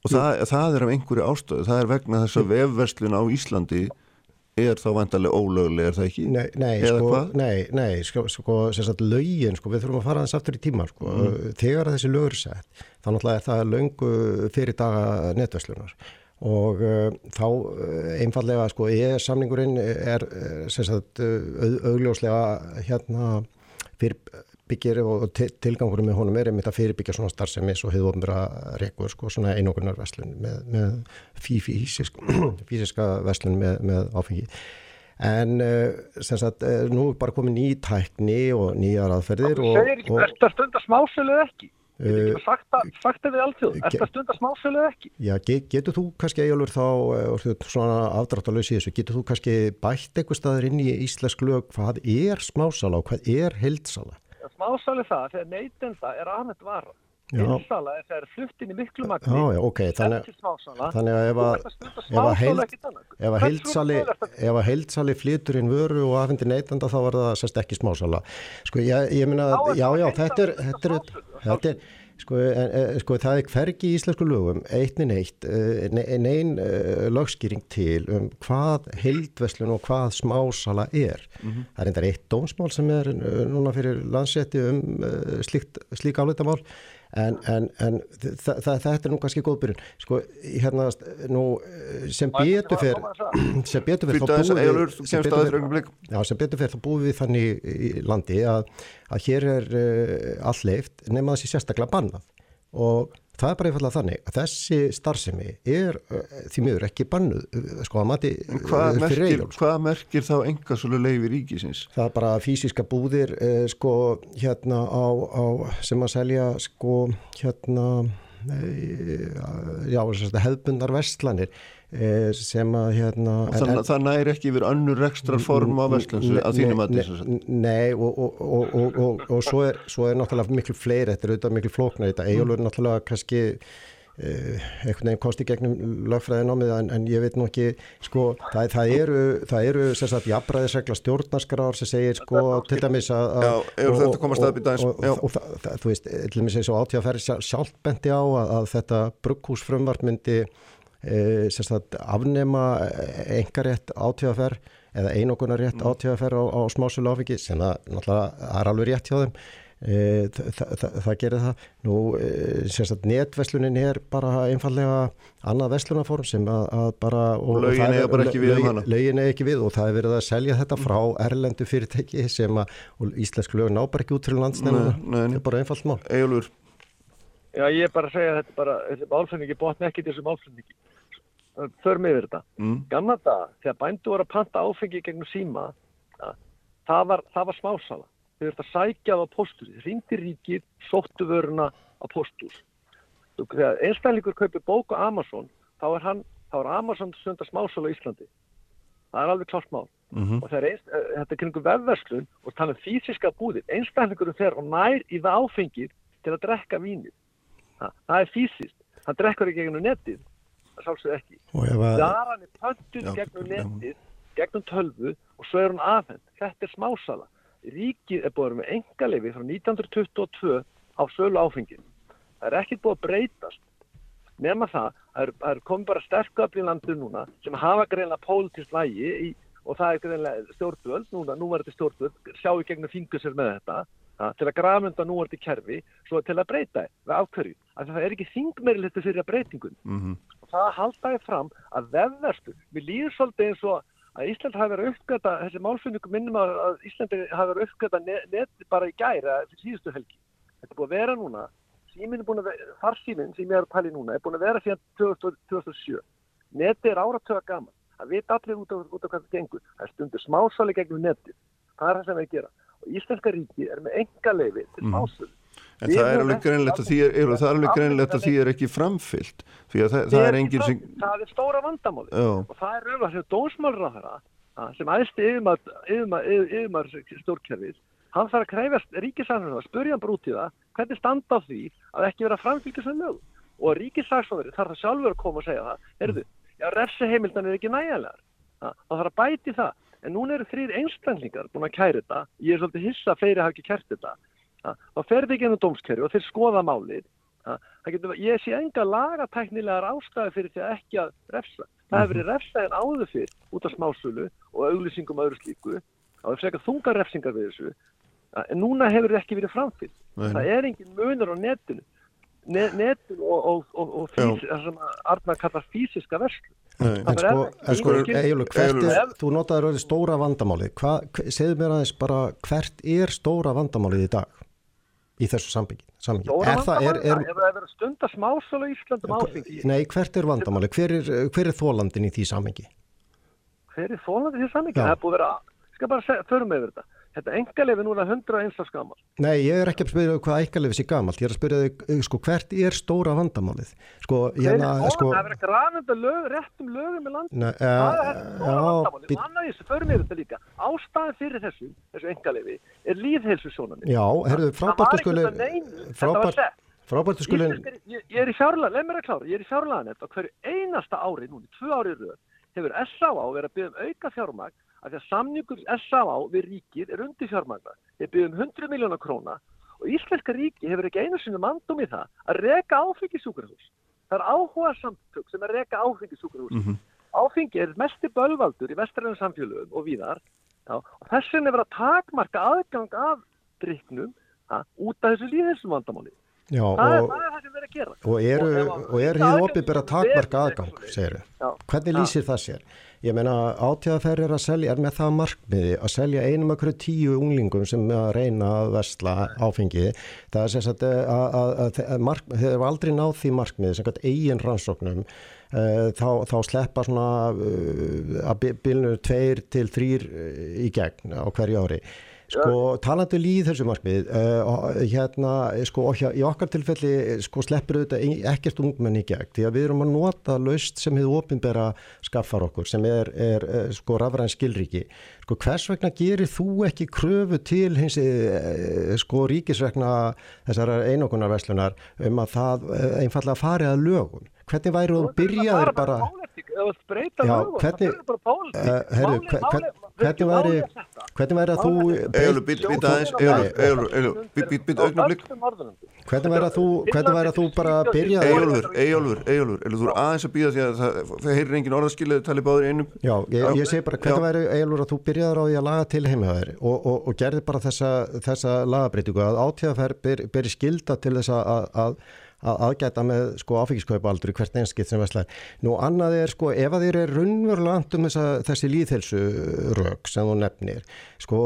Og það, það er af einhverju ástöðu, það er vegna þess að vefverslun á Íslandi er þá vantarlega ólögleg, er það ekki? Nei, nei, sko, nei, nei, sko, sko sem sagt lögin, sko, við þurfum að fara þess aftur í tíma, sko, þegar að þessi lögur sett, þá náttúrulega er það löngu fyrir daga netvæslunar og uh, þá uh, einfallega, sko, ég samningurinn er uh, sem sagt au- augljóslega hérna fyrir byggir og tilgangur með honum er einmitt að fyrirbyggja svona starfsemi svo hefur ofnbæra rekur sko svona einogunar verslun með, með físisk, físiska verslun með, með áfengi en uh, sem sagt uh, nú er bara komið ný tækni og nýjar aðferðir og, og, og, Er þetta stundar smásölu ekki? Sagt það við alltjóð, er þetta stundar smásölu ekki? Já, get, getur þú kannski eigjálfur þá, svona afdráttalösi þessu, getur þú kannski bætt eitthvað staður inn í íslensk lög hvað er smásala og hvað er hildsala? Smásala er það, þegar neytenda er aðmett vara. Hildsala er þegar fluttin í miklu magni. Já, já, ok, þannig, þannig að ef að ef að heildsali ef að heildsali flytur inn vöru og afhendir neytanda þá var það sérst ekki smásala. Sko, ég, ég minna, já, já, þetta er þetta er, þetta er Sko, en, sko það er hvergi í íslensku lögum eitnin eitt, nein lögskýring til um hvað heildveslun og hvað smásala er. Mm -hmm. Það er endar eitt dómsmál sem er núna fyrir landsetti um slíkt, slík áleitamál en, en, en þa þa þetta er nú kannski góð byrjun. Sko hérna nú sem betur fyrr sem betur fyrr þá búið þá búið við þannig í landi að, að hér er uh, all leift nema þessi sérstaklega bannað. Og það er bara einfallega þannig að þessi starfsemi er uh, því miður ekki bannuð uh, sko að mati hvað merkir, hvað merkir þá enga svolítið leiði ríkisins? Það er bara fysiska búðir uh, sko hérna á, á sem að selja sko hérna já hefðbundar vestlanir Eh, sem að hérna Þannig að það næri ekki yfir önnur ekstra form af vestlunsu að þínum að þessu Nei og, og, og, og svo, er, svo er náttúrulega miklu fleiri þetta er auðvitað miklu flóknar þetta Ejólur er náttúrulega kannski eh, einhvern veginn kosti gegnum lögfræðin á mig en, en ég veit nú ekki sko það, það eru, það eru sagt jafnbræðisregla stjórnarskrar sem segir sko til dæmis að þú veist, til dæmis eins og átíðaferri sjálf bendi á að, að þetta brugghúsfrumvart myndi afnema engarétt átíðaferð eða einogunarétt mm. átíðaferð á, á smásölu áfengi sem það náttúrulega er alveg rétt hjá þeim. E, það, það, gerir það. Nú e, netverslunin er bara einfallega annað verslunaform sem að, að bara lögin er bara ekki við um hana. lögin er ekki við og það er verið að selja þetta frá erlendu fyrirtæki sem að íslensk lög ná bara ekki út til landsnefnuna þetta er bara einfalt mál. Ejólfur Já, ég er bara að segja að þetta bara, þessi málflutningi botna ekki þessu málflutningi. Þör með þetta. Mm. Gamla dag, þegar bændu voru að panta áfengi gegnum síma, það, var, það var smásala. Þau verður að sækja á postur. Þið ringdi ríkið, sóttu vöruna á postur. Þegar einstæðlingur kaupir bóku Amazon, þá er, hann, þá er Amazon sönda smásala í Íslandi. Það er alveg klart mál. Mm -hmm. Og einst, eh, þetta er kringum vefverslun og tala um fysiska búðir. Einstæðlingurum fer og nær í það áfengið til að drekka vínið það, það er fysiskt, það drekkur ekki gegnum nettið það sálsög ekki. Daran er pöntuð gegnum nettið gegnum tölvu og svo er hún aðhend þetta er smásala. Ríkið er búin með engaleifi frá 1922 á sölu áfengin það er ekkert búin að breytast. Nema það, það er, er komið bara sterkafli í landu núna sem hafa greinlega pólitísk lægi í, og það er greinlega stjórnvöld, núna, nú er þetta stjórnvöld sjáu gegnum fingur sér með þetta ja, til að grafmynda núarti kerfi svo til að breyta það afhverju að það er ekki þingmerilittu fyrir að breytingun mm -hmm. og það haldaði fram að vefverstu, við líðum svolítið eins og að Ísland hafi verið uppgöta þessi málfinningum minnum að Íslandi hafi verið uppgöta net, net bara í gæra fyrir síðustu helgi. Þetta er búin að vera núna síminn er búin að vera, farsíminn sem ég er að pæli núna er búin að vera fyrir 2007 neti er áratöga gaman það veit allir út af, hvað það gengur. Það stundur smásáli gegnum neti það er það sem við gera Íslenska ríki er með enga leiði til másum. Mhm. En það er alveg greinlegt að því er, er, það er að því er ekki framfyllt það, það er enginn sem... Það er stóra vandamáli og það er auðvitað sem þeirra sem aðstu yfirmar stórkerfið hann þarf að kræfast ríkisagsfóður að spurja hann brútið það hvernig standa á því að ekki vera framfylgjast með lög og ríkisagsfóður þarf það sjálfur að koma og segja það, erðu, já refsi heimildan er ekki nægilegar það þarf að bæti það en núna eru þrýr einstaklingar búin að kæra þetta, ég er svolítið hissa að fleiri hafa ekki kært þetta, þá fer þið ekki ennum dómskerfi og þeir skoða málið, ég sé enga lagatæknilegar ástæði fyrir því að ekki að refsa. Það hefur verið refsaðin áður fyrr út af smásölu og auglýsingum öðru slíku, það hefur frekar þungar refsingar við þessu, en núna hefur þetta ekki verið framfyllt. Það er engin munur á netinu, netinu og, og, og, og fís, það sem Arnar kallar fysiska verslu. En sko, en sko Egilur, hvert er, þú notaður orðið stóra vandamáli, segðu mér aðeins bara hvert er stóra vandamálið í dag? í þessu sambengi. Stóra vandamáli, er, er, ef það er verið stundar smásölu í Íslandum áfengi. Nei, hvert er vandamáli? Hver er, hver er þólandin í því sambengi? Hver er þólandin í því sambengi? Það er búið að vera, ég skal bara segja, förum með þetta. Þetta engalegi núna 101 árs gammal. Nei, ég er ekki að spyrja hvað engalegi sé gammalt. Ég er að spyrja eh, sko, hvert er stóra vandamálið? Sko, hérna, sko... Það er verið grafnenda lög, réttum lögum í landinu. Nei, uh, það er stóra vandamálið. Bit... Manna þessu, förum við þetta líka. Ástæðin fyrir þessu, þessu engalegi, er líðhelsu sjónanir. Já, herðu, frábærtu skulin... Frábært, frábærtu skulin... Ég, ég er í fjárlega, leið mér að klára, ég er í fjárlega hefur S.A.A. verið að byggja um auka fjármagn að því að samningur S.A.A. við ríkið er undir fjármagna. Þeir byggjum 100 miljónar króna og Íslenska ríki hefur ekki einu sinni mandum í það að reka áfengisúkurhús. Það er áhuga samtök sem er reka áfengisúkurhús. Mm -hmm. Áfengi er mestir bölvaldur í vestræðinu samfélögum og víðar já, og þess vegna er verið að takmarka aðgang af driknum ha, út af þessu líðhelsum vandamáli. Já, það, og, er, það er það sem verið að gera. Og eru, og er hér opið bara takmarka aðgang, segir þau. Hvernig lýsir það sér? Ég meina átíðaferð er að selja, er með það markmiði að selja einum okkur tíu unglingum sem að reyna að vestla áfengi. Það er sérst að, að, að, að þeir eru aldrei náð því markmiði sem eigin rannsóknum. Uh, þá, þá sleppa svona uh, að bylnu tveir til þrýr í gegn á hverju ári. Sko talandu um líð þessu markmið uh, hérna sko hjá, í okkar tilfelli sko sleppur auðvitað ekkert ungmenn í gegn því að við erum að nota laust sem hefur ofinbera skaffar okkur sem er, er, sko rafræn skilriki sko hvers vegna gerir þú ekki kröfu til hins uh, sko ríkisvegna þessar einokunarverslunar um að það uh, einfallega farið að lögum? Hvernig væri þú byrjaðir bara Já, hvernig herru, hvernig væri hvernig væri að þú Egilur, býta aðeins hvernig væri að þú hvernig væri að þú bara byrjaðir Egilur, Egilur, Egilur þú er aðeins að býða því að það heyrir engin orðaskilið tali báður einum. Já, ég segi bara hvernig væri Egilur að þú byrjaðir á því að laga til heimhaður og gerði bara þessa lagabreitingu að átíðaferð beri skilda til þess að að aðgæta með sko áfengiskaupa-aldur í hvert einskitt sem veslar. Nú annað er sko ef að þér er runnverulega um þessa, þessi líðhelsu rög sem þú nefnir, sko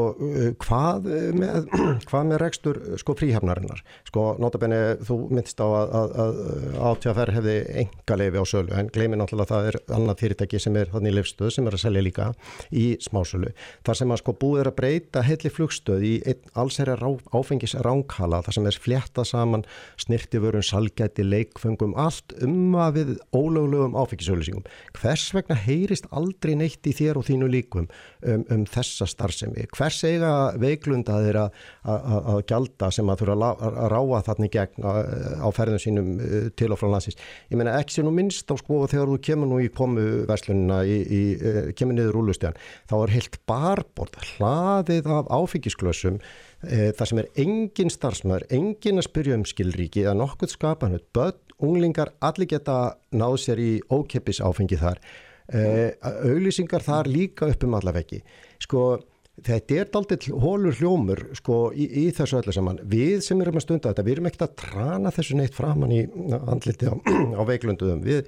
hvað með, hvað með rekstur sko fríhafnarinnar? Sko notabenni þú myndst á að, að, að átjáfer hefði enga leifi á sölu en gleimi náttúrulega að það er annað fyrirtæki sem er þannig livstöð sem er að selja líka í smásölu. Þar sem að sko búið er að breyta heilli flugstöð í allsherja áfengis ránkala þar sem er flétta saman snirtiförun salgæti, leikfengum, allt um að við ólöglegum áfengisauðlýsingum. Hvers vegna heyrist aldrei neitt í þér og þínu líkum um, um þessa starfsemi? Hvers eiga veiklunda þeir að gjalda sem að þurfa að ráa þarna í gegn á, á ferðum sínum uh, til og frá landsins? Ég meina ekki sé nú minnst á sko þegar þú kemur nú í komu verslunina, í, í, uh, kemur niður úrlustjan, þá er heilt barbord hlaðið af áfengisklössum Eh, það sem er engin starfsmæður, engin að spyrja um skilríki eða nokkuð skapan, börn, unglingar, allir geta náð sér í ókeppis áfengi þar. Uh, auglýsingar þar líka upp um allaveggi. Sko, þetta er daldið hólur hljómur sko, í, í þessu öllu saman. Við sem erum að stunda þetta, við erum ekkert að trana þessu neitt framann í andliti á, á veiklunduðum. Við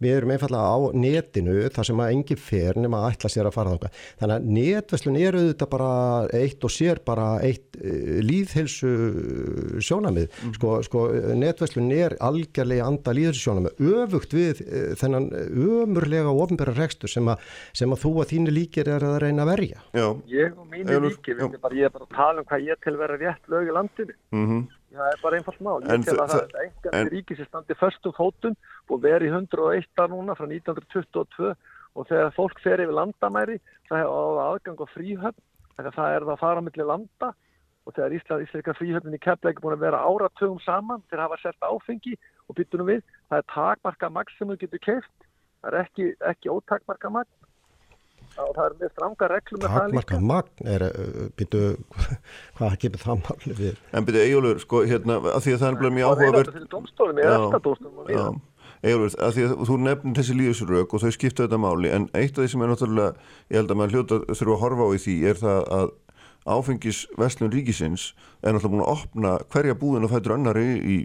við erum einfallega á netinu þar sem að enginn fer nema að ætla sér að fara þáka. Þannig að netverslun er auðvitað bara eitt og sér bara eitt uh, líðhelsu sjónamið. Mm. Sko, sko netverslun er algjörlega anda líðhelsu sjónamið öfugt við þennan ömurlega og ofnbæra rekstur sem, sem að þú að þínu líkir er að reyna að verja. Já. Ég og mínu líkir, ég er bara að tala um hvað ég til vera rétt lög í landinu. Mhm. Mm það er bara einfalt mál. Ég tel að það er engan ríki sem standi förstum fótum og veri 101 núna frá 1922 og þegar fólk fer yfir landamæri það er aðgang og fríhöfn þegar það er það að fara millir landa. Og þegar Ísland, Íslandika fríhöfnin í er búin að vera áratugum saman til að hafa sett áfengi og byttunum við, það er takmarka magt sem þú getur keift, það er ekki, ekki ótakmarka magt og það er með stranga reglum með það líka. Takmarka magn er, uh, býtu, hvað kemur það máli við? En býtu, Ejólur, sko, hérna, að því að það er mjög áhugaverð. Er er. Ejólur, að því að þú nefnir þessi líðisrög og þau skipta þetta máli, en eitt af því sem er náttúrulega, ég held að maður hljóta þurfa að horfa á í því, er það að áfengis Vestlun Ríkisins er náttúrulega búin að opna hverja búðin og fætur annari í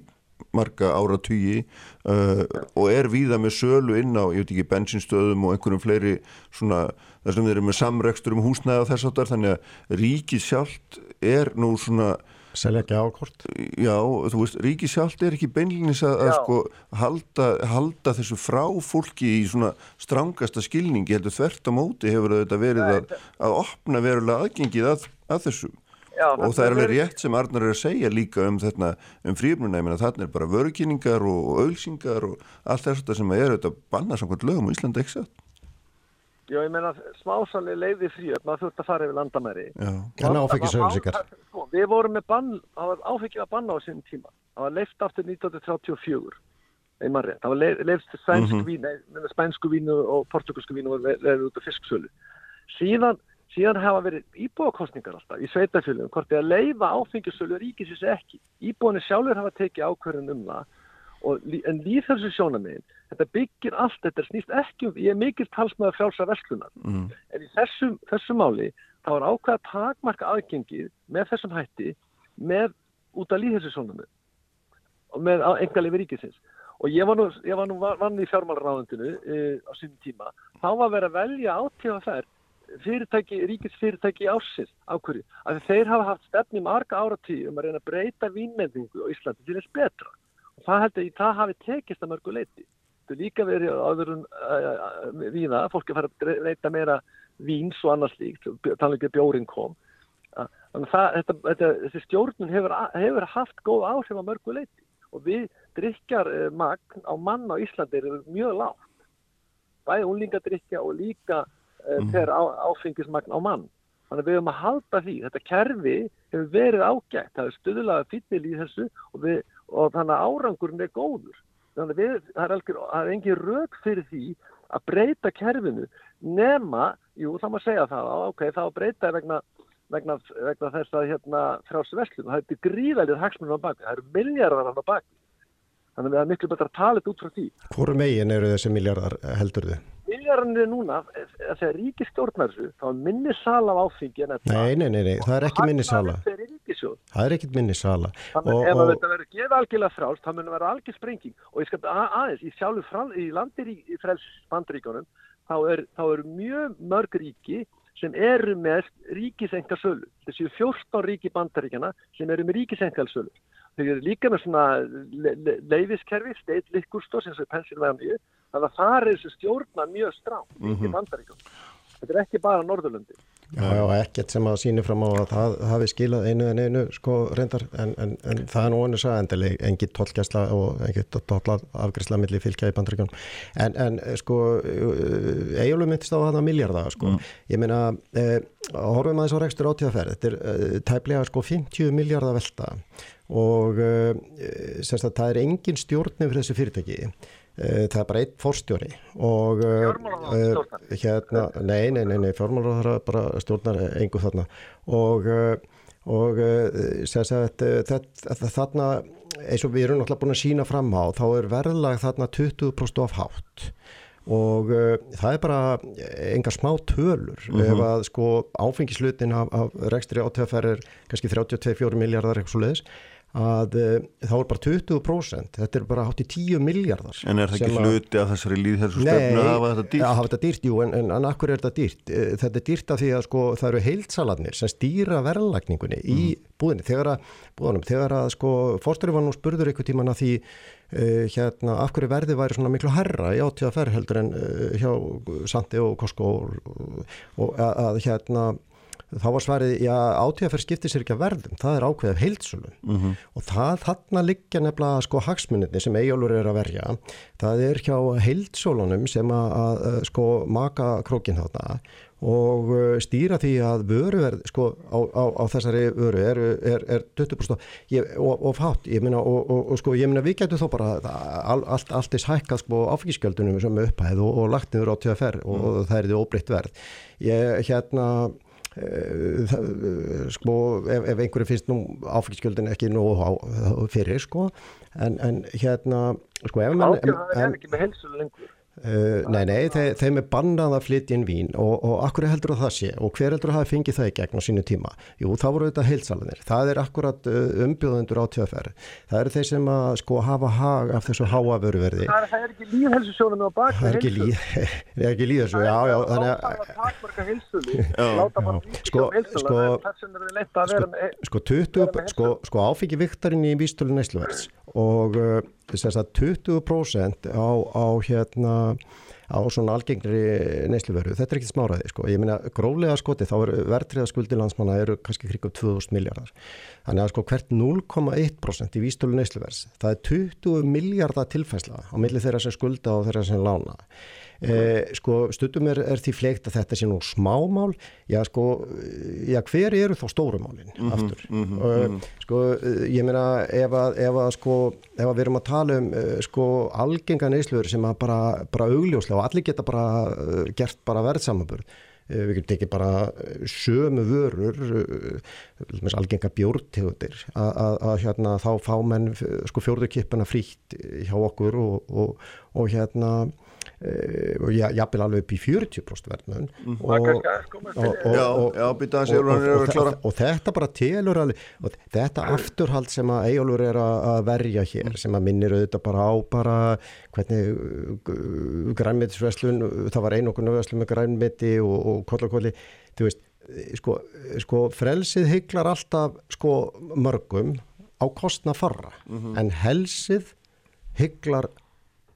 marga áratugji uh, og er víða með sölu inn á, ég veit ekki, bensinstöðum og einhverjum fleiri svona, þar sem þeir eru með samrekstur um húsnæða og þess áttar, þannig að ríkið sjálft er nú svona Selja ekki ákort? Já, þú veist, ríki sjálft er ekki beinlinis að, að sko halda, halda þessu frá fólki í svona strangasta skilningi, heldur þvert á móti hefur þetta verið að, að opna verulega aðgengið að, að þessu Já, og það er alveg rétt sem Arnar er að segja líka um þetta, um meina þarna er bara vörukynningar og, og auðsingar og allt þetta sem er auðvitað bannað samkvæmt lögum og Íslanda ekki satt. Já, ég meina smásali leiði fríöp, maður þurft að fara yfir landamæri. En áfengisauglýsingar? Sko, við vorum með bann, það var áfengið að banna á sínum tíma. Það var leift aftur 1934, einmann rétt. Það var leif- leift spænsku Mhm. mm -hmm. spænsku vín og portugalsku vín og leiðið út af fisksölu. Síðan, síðan hafa verið íbúakostningar alltaf í sveitafjölum, hvort er að leifa áfengisölu ríkisins ekki. Íbúanir sjálfur hafa tekið ákvörðun um það en líðhelsu sjónamiðin, þetta byggir allt, þetta snýst ekki um, ég er mikil talsmaður frjálsa verslunar, mm, en í þessum, þessum máli þá er ákveða takmarka aðgengið með þessum hætti með út af líðhelsu sjónamið og með engalegi ríkisins. Og ég var nú, ég var nú vann í fjármálraðundinu e, á sínum tíma, þá var verið að velja átífa þær fyrirtæki, ríkisfyrirtæki ársins á hverju, að þeir hafa haft stefni marga áratí um að reyna að breyta vínmendingu á Íslandi til þess betra. og það held ég, það hafi tekist að mörgu leiti er líka verið áður en uh, víða, fólk er farið að reyta meira víns og annars líkt ekki að bjórin kom. Að- þannig að þetta, þetta, þessi stjórnun hefur, hefur haft góð áhrif á mörgu leiti og við drikkjar uh, magn á mann á Íslandi er mjög lágt. Bæði unlingadrykja og líka Mhm. per á, áfengismagn á mann. Þannig að við höfum að halda því. Þetta kerfi hefur verið ágætt. Það er stuðlaða fýtnil í þessu og, við, og þannig að árangurinn er góður. Þannig að við, það er, algjör, það er engin rök fyrir því að breyta kerfinu nema, jú það má segja það ok, það að breyta vegna vegna, vegna þess að hérna frjálsum verslun, það er gríðælið hagsmunum á baki, það eru miljardar á baki þannig að það er miklu betra að tala þetta út frá því. Hvor megin eru þessi miljardar heldur þið? Miljardarnir núna, að þegar ríki stjórnar þessu, þá er minni sala af áfengi en þetta. Nei, nei, nei, nei, það er ekki minni sala. Það er. Það er ekkit minni sala. Þannig Og- að ef og- þetta verður gefið algjörlega frálst, þá munum vera algjör sprenging. Og ég skal að- aðeins, í sjálfu frál, í landir í, í frels bandríkjónum, þá er, þá er mjög mörg ríki sem eru með ríkisengarsölu. Þessi 14 ríki bandaríkjana sem eru með ríkisengarsölu. Þau eru líka með svona le, le, leifiskerfi, state liquor stores eins og í Pennsylvania, þannig að það er þessi stjórna mjög ríki Mhm. bandaríkjum. Þetta er ekki bara Norðurlöndi. Já, já, ekkert sem að síni fram á að það hafi skilað einu en einu sko reyndar. En, en, en það er nú einu sagendileg engin tollgæsla og engin tolla afgræsla milli fylgja í bandryggjum en, en sko eiginlega myndist á hana miljardar sko. Ég meina, eh, horfum aðeins á rekstur átíðaferð, þetta er eh, tæplega sko 50 miljardar velta. Og eh, semst að það er engin stjórnum fyrir þessu fyrirtæki það er bara einn fórstjóri og eh, eh, hérna, nei, nei, nei, nei fjármálaráðherra bara stjórnar engu þarna. Og, eh, og eh, sem sagt, eh, þetta, þarna eins og við erum náttúrulega búin að sína fram á þá er verðlag þarna 20% of hátt. Og uh, það er bara enga smá tölur. Ef að sko áfengislutin af, af rekstri átöðaferð er kannski 32-4 miljardar eitthvað svo leiðis að uh, þá er bara 20% þetta er bara hátt í 10 miljardar En er það ekki að- hluti af þessari líðhelsu stefnu að hafa þetta dýrt? að hafa þetta dýrt, jú, en, en, en akkur er þetta dýrt? Eh, Þetta er dýrt af því að sko það eru heilsalarnir sem stýra verðlagningunni í búðinni, þegar að búðunum, þegar að sko fórstöru var nú spurður einhver tíman að því uh, hérna, af hverju verði væri svona miklu herra í átíða ferð heldur en uh, hjá Sandi og og, og, og að, að hérna þá var svarið, já, átíðaferð skiptir sér ekki að verðum, það er ákveðið heilsölu Mhm. og það þarna liggja nefnilega sko hagsmunni sem eigjálfur er að verja. Það er hjá heilsölunum sem að, að sko maka krókin þarna og uh, stýra því að vöruverð sko á, á, á þessari vöru er, er, er 20% ég, og, og fátt, ég meina og, og, og sko ég meina við getum þó bara all, allt, allt er hækkað sko áfengiskjöldunum sem upphæð og, og lagt niður á TFR og, og það er því óbreytt verð. Ég hérna það, eh, sko ef, ef einhverju finnst nú áfengiskjöldin ekki nú á, fyrir sko en, en hérna sko ef mann það er ekki með heilsölu lengur. Uh, nei, nei, þeir, þeim er bannað að flytja inn vín og, og akkur heldur það sé og hver heldur að hafa fengið það í gegn á sínu tíma? Jú, það voru auðvitað heilsalanir. Það er akkurat uh, umbjóðundur á tjöðferð. Það eru þeir sem að sko hafa hag af þessu háa vöruverði. Það er, það er ekki líðhelsusjónum á bak Það er ekki líð, það er ekki líð þessu, já, já, þannig að... Það er að takmarka heilsuli, láta bara ríkja Sko, um heilsula, sko- þess vegna er það leitt að vera með... sko 20, sko, sko áfengi viktarinn í vístölu neysluverðs og þess að 20% á, á hérna á svona algengri neysluverðu, þetta er ekki smáraði sko, ég meina gróflega skoti þá er verðtriða skuldi landsmanna eru kannski kringum 2000 miljardar, þannig að sko hvert 0,1% í vístölu neysluverðs það er 20 miljardar tilfæsla á milli þeirra sem skulda og þeirra sem lána Eh, sko stundum er, er því fleikt að þetta sé nú smámál. Já sko, já hver eru þá stórumálin aftur? uh, sko eh, ég meina ef að, ef að sko, ef að við erum að tala um uh, sko algenga neysluður sem að bara, bara augljóslega og allir geta bara uh, gert bara verðsamabörð við getum tekið bara sömu vörur algenga bjórtegundir að hérna þá fá menn sko fjórðukippuna frítt hjá okkur og, og, og hérna og jafnvel alveg upp í 40% verðnum Mm. Og, og, er þetta bara telur alveg og þetta afturhald sem að Eyjólfur er að að verja hér Mm. sem að minnir auðvitað bara á bara hvernig grænmitisveslun, það var einokunar veslun með grænmiti og, og kollakolli þú veist, sko, sko frelsið hygglar alltaf sko mörgum á kostna farra Mhm. en helsið hygglar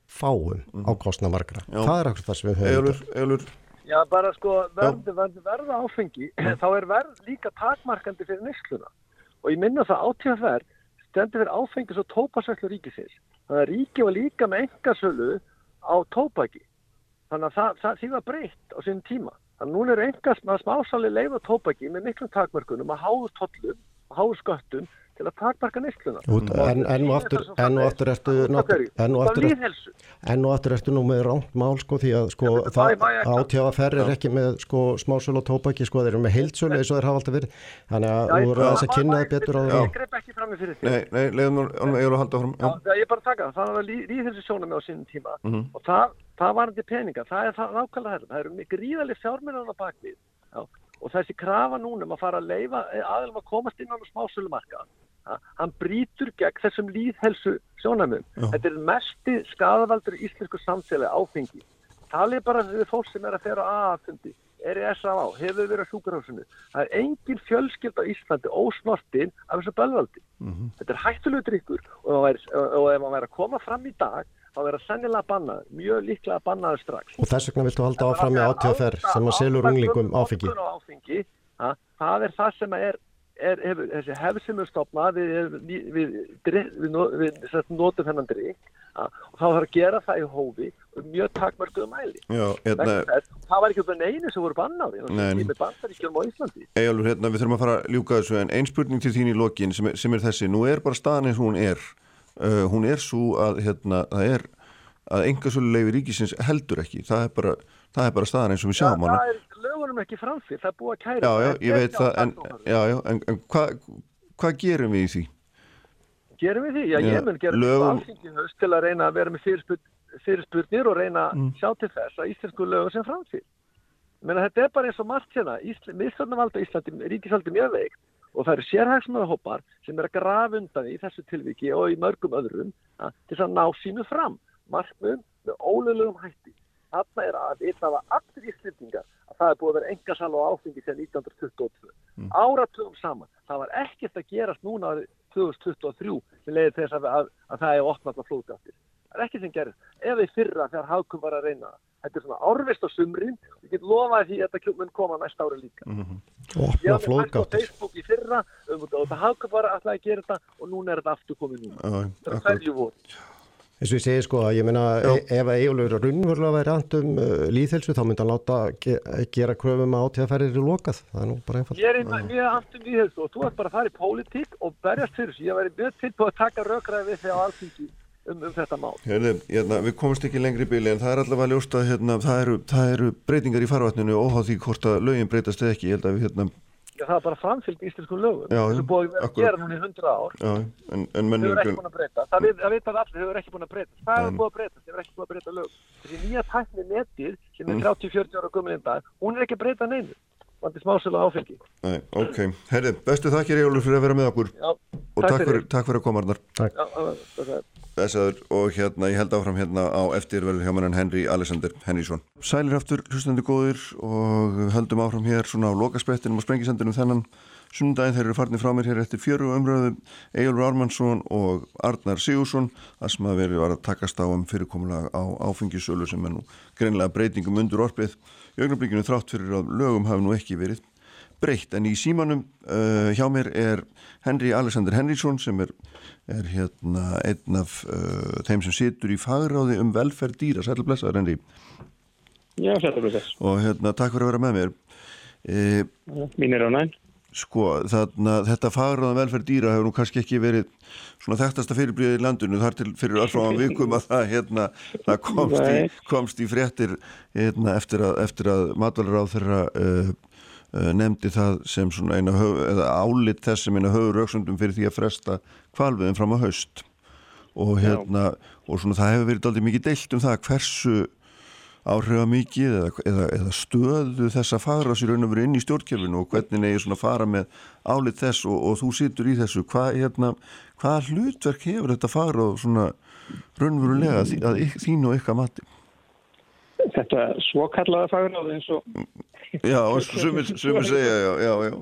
fáum á kostna margra Mhm. Já. það er akkur það sem við höfum Já, bara sko, verði, verði verða áfengi, þá er verð líka takmarkandi fyrir neysluna. Og ég minna það átíðaferð stendur fyrir áfengis og tópasvæslu ríkisins. Þannig að ríki var líka með engasölu á tópaki. Þannig að það, það því var breytt á sínum tíma. Þannig að núna er engas með smásali leið á tópaki með miklum takmarkunum að háðu tollum og háðu sköttum til að takmarka neysluna. En, en og aftur, aftur ertu náttúr- en og aftur, aftur ertu nú með rámt mál sko því að sko Já, það átjáfaferð er ekki með sko smásölu og tópaki sko þeir eru með heilsölu eins og þeir hafa alltaf verið þannig að þú ég- voru að Já, kynna má- þið betur á Ég því greip ekki fram með fyrir því. nei, nei, leiðum Egilur að halda fram. Já, það ég bara taka það. Það var líðhelsu sjónum á sínum tíma Mhm. og það, það var þetta peninga. Það er það nákvæmlega. Það. Og þessi krafa núna um að fara að leifa aðeins að komast inn á smásölumarka. Hann brýtur gegn þessum líðhelsu sjónamum. Þetta er mesti skadavaldur í íslensku samfélagi áfengi. Talið bara við fólk sem er að færa aðfundi, er í S.A.A. hefur verið á sjúkarhásinu. Það er engin fjölskyld á Íslandi ósnortin af þessu bölvaldi. Þetta er hættulegu drikkur og, væri- og ef hann væri að koma fram í dag þá verður það sennilega bannað, mjög líklega bannaður strax. og þess vegna viltu halda áfram með átjáfaferð sem að selur unglingum áfengi það er það sem er, er hefur, þessi hefð sem er stopnað við, við, við, við, notum þennan drikk og þá þarf að gera það í hófi og mjög takmörkuðu mæli. Já, hérna, þess, það var ekki um einu sem voru bannaði. Egilur, hérna, við þurfum að fara að ljúka þessu en ein spurning til þín í lokin sem sem er þessi, nú er bara staðan eins og hún er. Uh, hún er svo að hérna, það er að engasölu leifi ríkisins heldur ekki, það er bara það er bara staðan eins og við Já, sjáum hana lögunum ekki framfyrir, það er búið að kæra Já, já, ég veit það en, já, já, en, en hvað hva gerum við í því? Gerum við því? Já, Já, ég mun gera lögum- lögum... alþingi haust til að reyna að vera með fyrirspurn, fyrirspurnir og reyna að Mm. sjá til þess að íslensku lögum sem framfyrir. Menna þetta er bara eins og margt hérna, miðstjórnavalda Íslandi, ríkisaldi mjög veikt og það eru sérhagsmöðahópar sem er að grafa undan í þessu tilviki og í mörgum öðrum að, til að ná sínu fram markmiðum með ólega hætti. Þarna er að vita að allir íslendingar að það er búið að vera engasal og áfengi til 1922. Mm. Áratugum saman. Það var ekkert að gerast núna árið 2023 sem leiði þess að, að, að það er opnað allar flóðgáttir. Það er ekki sem gerist. Ef við fyrra þegar hagkum var að reyna það. Þetta er svona árvist á sumrin. Við getum lofað því að þetta mun koma næsta ári líka. og Ég opna hafði hægt á Facebook í fyrra um þetta og það hagkum bara alltaf að gera þetta og núna er þetta aftur komið núna. Já, Það er hverju voru. Eins og ég segi sko að ég meina e ef að Egilur raunverulega væri andum uh, líðhelsu þá myndi hann láta ge gera kröfum að átjáfaferðir í lokað. Það er nú bara einfalt. Ég er einnig mjög aftur í þessu og þú ert bara að fara í pólitík og berjast fyrir þessu. Ég væri mjög tilbúið að taka rökraði við þig á alþingi um, um þetta mál. Herði, hérna, við komumst ekki lengri í bíli en það er allavega ljóst að hérna, það, eru, það eru breytingar í farvatninu óháð því hvort að lögin breytast eða ekki. Ég held að við hérna, Já, það er bara framfylg íslenskum lögum. Þessu búið að akkurat. gera núna í hundra ár. Já, en, en menn Þau eru eru ekki búin að breyta. Það veit, það veit að allir, eru ekki búin að breyta. Það En- er búin að breyta, þau eru ekki búin að breyta lög. Þessi nýja tækni netið sem Mm. er 30-40 ára gummið dag, hún er ekki að breyta neinu. Vandi smásölu áfengi. Nei, ok. Herði, bestu þakkir Ejólfur fyrir að vera með okkur Já, og takk fyrir, takk fyrir að koma Arnar. Já, það- það er- Þessaður og hérna, ég held áfram hérna á eftir verður hjá mann Henry Alexander Henrysson. Sælir aftur, hlustandi góðir og höldum áfram hér svona á lokasprettinum og sprengisendinum þennan sundaginn þeir eru farnir frá mér hér eftir fjöru umröðu Egilur Ármannsson og Arnar Sigursson það sem að verið var að takast á um fyrirkomulega á áfengisölu sem er nú greinlega breytingum undur orfið í augnablikinu þrátt fyrir að lögum hafi nú ekki verið breytt. En í símanum uh, hjá mér er Henry Alexander Henrysson sem er, er hérna einn af uh, þeim sem situr í fagráði um velferð dýra, sætla blessaður Henry. Já, er þess. og hérna takk fyrir að vera með mér. E, Mín er á næn. Sko þarna þetta fagráðan velferð dýra hefur nú kannski ekki verið svona þekktasta fyrirblíðið í landinu þar til fyrir örfáðan vikum að það hérna það komst í, komst í fréttir hérna eftir að, að matvælar á þeirra uh, uh, nefndi það sem svona eina höf, eða álit þess sem eina höfur auksundum fyrir því að fresta kvalviðin fram á haust. Og hérna og svona það hefur verið aldrei mikið deilt um það hversu áhrifa mikið eða, eða, eða stöðu þessa fara sér raun og verið inn í stjórnkjöfinu og hvernig negi svona fara með álit þess og, og þú situr í þessu. Hvað hérna, hvaða hlutverk hefur þetta fara og svona raunverulega að yk- þín og ykkar mati? Þetta svo kallaða fagráð eins og, Já, sumir, segja já, já, já.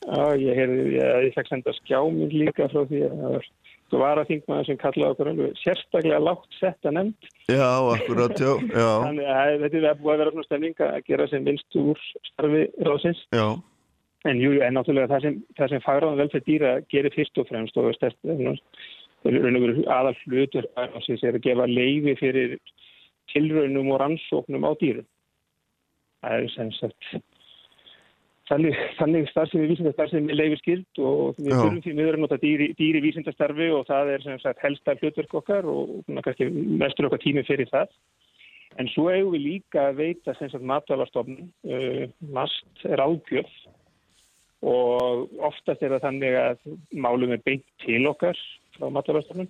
Já, ég ég, ég fekk senda skjáminn líka frá því að það var, var að þingmaður sem kallaði okkur alveg sérstaklega lágt setta nefnd. Já, akkurat, já, já, Þannig að þetta er búið að vera svona stemning að gera sem vinst úr starfi ráðsins. já, En jú, en náttúrulega það sem, það sem fagráðan velferð dýra gerir fyrst og fremst og aðal hlutur ráðsins er að gefa leiði fyrir tilraunum og rannsóknum á dýrum. Það er sem sagt þannig, þannig starfsemi vísindastarfsemi leifir skild og við þurfum því miður að nota dýri, dýri vísindastarfi og það er sem sagt helsta hlutverk okkar og kannski mestur okkar tími fyrir það. En svo eigum við líka að veita sem sagt matvælarstofnun, uh, MAST er ágjöf og oftast er það þannig að málum er beint til okkar frá matvælarstofnun.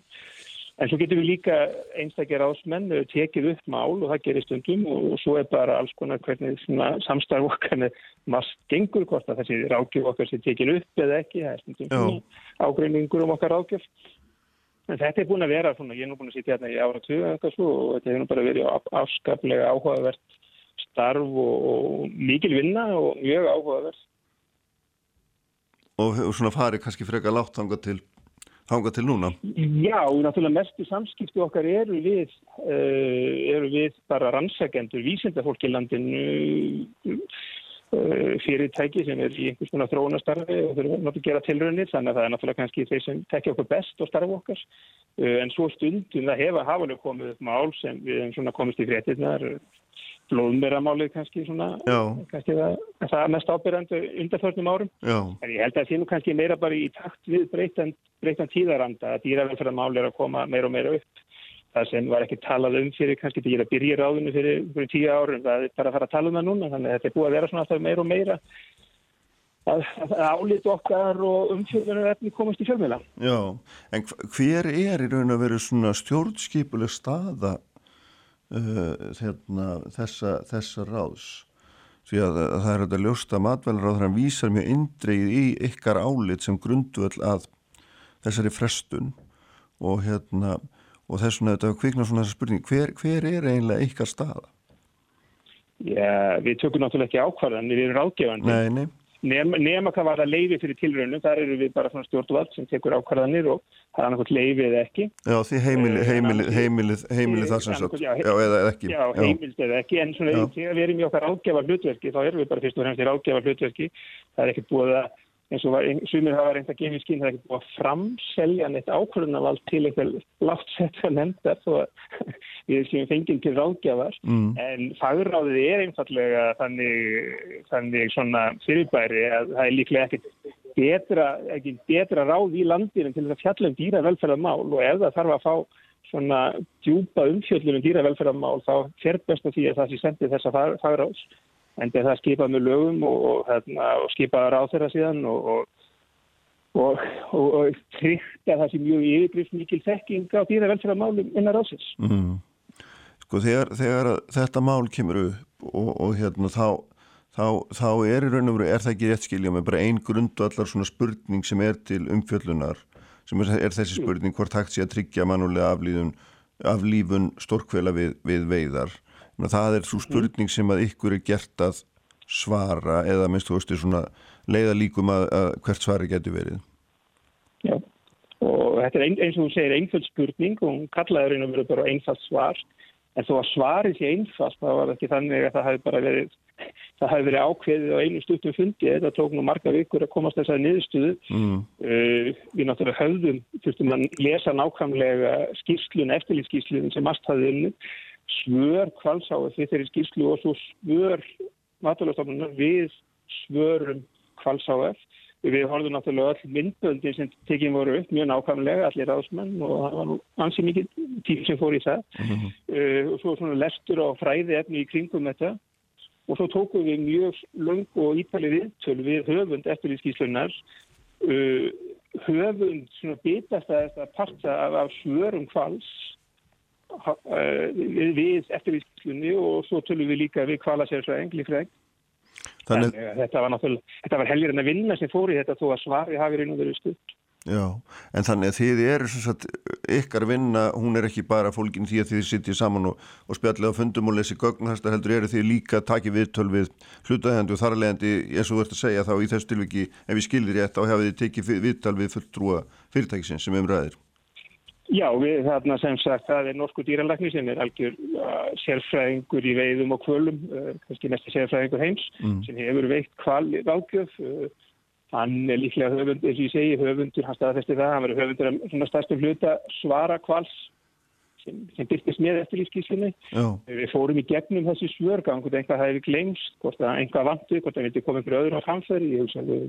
En svo getum við líka einstakir ásmenn eh, tekið upp mál og það gerir stundum og svo er bara alls konar hvernig samstarf okkar með mast gengur hvort að þessi rákjöf okkar sé tekin upp eða ekki, það er stundum ágreiningur um okkar rákjöf. En þetta er búin að vera svona, ég er nú búin að sitja hérna í ára tuga eitthvað svo og þetta hefur nú bara verið afskaplega áhugavert starf og, og mikil vinna og mjög áhugavert. og hefur svona farið kannski frekar látt þangað til, þangað til núna Já, náttúrulega mestu samskipti okkar eru við, uh, eru við bara rannsakendur, vísindafólk í landinu, uh, fyrirtæki sem er í einhvers konar þróunastarfi og þurfum náttúrulega að gera tilraunir, þannig að það er náttúrulega kannski þeir sem tekja okkur best og starfa okkar. Uh, en svo stundum það hefa hafalega komið upp mál sem við hefum svona komist í fréttinnar, blóðmeramálið kannski svona, kannski það, það mest ábyrjandi undarförnum árum. já, En ég held að það sé nú kannski meira bara í takt við breytan, breytan tíðaranda að dýravelferðarmál er að koma meira og meira upp. Það sem var ekki talað um fyrir kannski til ég að byrja ráðinu fyrir, fyrir tíu árum, það er bara að fara að tala um það núna, þannig að þetta er búið að vera svona alltaf meira og meira að, að álit okkar og umfjörðunar efni komast í fjölmiðla. já en hv- hver er í raun að vera svona stjórnskipuleg staða uh, hérna, þessa, þessa ráðs því að, að það er þetta ljósta matvælar á þannig að vísar mjög indreið í ykkar álit sem grundvöld að þessari frestun og hérna og þess vegna þetta kvikna svona þessa spurning hver, hver er eiginlega ykkar staða? Já, við tökum náttúrulega ekki ákvarðan, við erum ráðgefandi. Nei, nei, Nema, nema hvað var það leiði fyrir tilraunum, þar eru við bara svona stjórnvald sem tekur ákvarðanir og það er annarkot leiði eða ekki. já því heimili, Eh, heimili, annars- heimili, heimili það sem sagt. já, já, eða ekki. Já, heimild eða ekki, en svona þegar við erum í okkar ráðgjafa hlutverki, þá erum við bara fyrst og fremst í ráðgjafa hlutverki. Það er ekkert búið að, eins og sumir hafa reynd að gefa í skinn, það er ekkert búið að framselja neitt ákvörðunavald til einhver látt setta nefndar, þó að við séum fengið til ráðgjafar. mm, En fagráðið er einfallega þannig, þannig svona fyrirbæri að það er líklega ekkert betra, ekki betra ráð í landinu til þess að fjalla um dýravelferðarmál. Og ef það þarf að fá svona djúpa umfjöllun um dýravelferðarmál þá fer best að því að það sé sendið þessa fag- fagráðs en það skipað með lögum og, og, hérna, og skipaður á þeirra síðan og, og tryggt að það sé mjög yfirbryft mikil þekking á dýra velferðarmálum innar ásins. Mm. Sko þegar, þegar þetta mál kemur upp og hérna þá þá, þá er í raun og veru, er það ekki rétt skilja með bara einn grundu allar svona spurning sem er til umfjöllunar sem er, er þessi spurning hvort hægt sé að tryggja mannulega aflífun, aflífun stórkvela við, við veiðar. Það er svo spurning sem að ykkur er gert að svara eða minnst þú veist svona leiða líkum að, að hvert svari getur verið. Já og þetta er ein, eins og þú segir einföld spurning og raun og veru bara einfalt svar. En þó að svarið sé einfalt þá var ekki þannig að það hefði bara verið það hefði verið ákveðið á einu stuttum fundi. Þetta tók nú marga vikur að komast þessari niðurstuðu mm. uh, við náttúrulega höfðum þurftum að lesa nákvæmlega skýrslun, eftirlýtskýrslun sem unni svör kvalsáð því þeirri skýrslu og svo svör maturlöfstofnunar við svörum kvalsáð við horfum náttúrulega öll myndböldi sem tekið voru upp mjög nákvæmlega allir áðsmenn og það var nú ansið mikið tíl sem fór í það. Mm -hmm. uh, og svo svona lestur og fræði efni í kringum þetta. Og svo tókum við mjög lang og ítalið viðtölu við höfund eftir í skýslunar uh, höfund svona bitast að þetta parta af, af svörum kvals við, við eftir í skýslunni og svo tölum við líka við kvalasjálfsvæðing líkvæg Þannig... Þetta var náttúrulega, þetta var helgir en að vinna sem fór í þetta þó að svari hafi reynum verið stutt Já, en þannig að þið eru sagt, ykkar vinna, hún er ekki bara fólkin því að þið sittið saman og, og spjallið á fundum og lesi gögn, þess að heldur eru þið líka takið viðtöl við hlutaðhendu og þarlegandi, eins og þú ert að segja þá í þessu tilviki, ef við skilir rétt á hefði þið tekið viðtöl við fulltrúa fyrirtækisins sem umræðir. Já, við þarna sem sagt, það er norsku dýranlækni sem er algjör uh, sérfræðingur í veiðum og kvölum, uh, kannski mest sérfræðingur heims, mm. sem hefur veikt kval ráðgjöf, uh, Hann er líklega höfund, eins og ég segi, höfundur, hann staðfesti það, hann verður höfundur af svona stærstum hluta svara kvals sem, sem byrkist með eftir lífskíslunni. Við fórum í gegnum þessi svörgang og einhvað hefur glemst, hvort það einhvað vantu, hvort það vilti koma einhverju öðru á framfæri. Ég við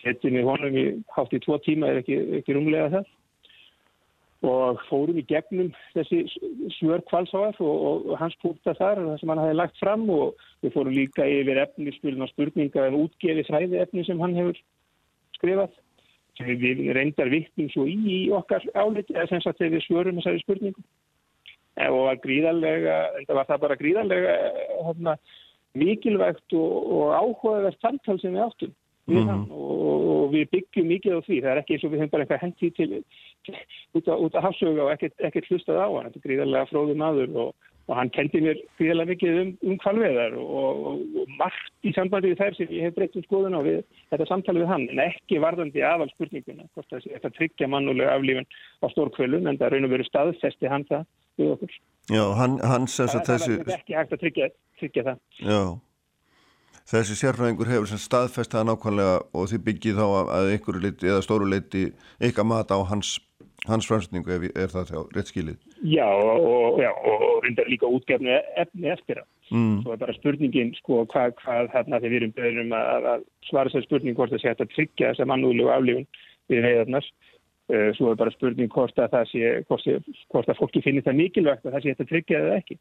setjum í honum í hátt í tvo tíma er ekki, ekki runglega það. Og fórum í gegnum þessi svörkvals á það og, og, og hans púta þar, það sem hann hafi lagt fram og við fórum líka yfir efni, spilin á spurninga en útgefis hæði efni sem hann hefur skrifað sem við reyndar vittnum svo í, í okkar áliti eða sem sagt þegar við svörum þessari spurningu. Og var gríðarlega, þetta var það bara gríðarlega hana, mikilvægt og, og áhugavert samtal sem við áttum við mm. og, og við byggjum mikið á því það er ekki eins og við höfum bara eitthvað hendi til, til út, út að hafsöga og ekkert, ekkert hlustað á hann, þetta er gríðarlega fróði maður og og hann kendi mér gríðilega mikið um, um kvalveðar og, og, margt í sambandi við þær sem ég hef breytt um skoðun á við þetta samtali við hann, en ekki varðandi aðal spurninguna, þetta tryggja mannulega aflífun á stórkvölun en það raun og veru staðfesti hann það við okkur. Já, hann, hann sess að þessi... Það er ekki hægt að tryggja, tryggja það. Já, þessi sérfræðingur hefur sem staðfesti það nákvæmlega og þið byggið þá að einhverju leiti eða stóru leiti eitthvað mat á hans hans framsningu ef er það þá rétt skilið? Já og, já, og reyndar líka útgefnu efni eftir það mm. svo er bara spurningin sko hvað, hvað hérna þegar við erum beðurum að, að svara þessar spurning hvort það sé að tryggja þessa mannúðlegu aflífun við heiðarnas uh, svo er bara spurning hvort að sé hvort, hvort að fólki finnir það mikilvægt að það sé að tryggja það ekki